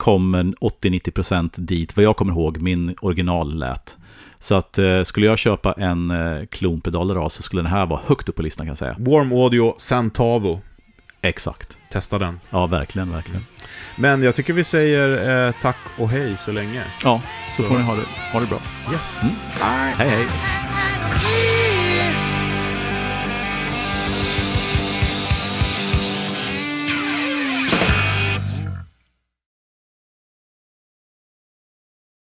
kommer 80-90% dit, vad jag kommer ihåg, min original lät. Så att eh, skulle jag köpa en eh, klonpedal idag så skulle den här vara högt upp på listan kan jag säga.
Warm Audio Centavo.
Exakt.
Testa den.
Ja, verkligen, verkligen.
Men jag tycker vi säger eh, tack och hej så länge.
Ja, så
Så-
får ni ha det, ha det bra.
Yes.
Mm. Hej, hej.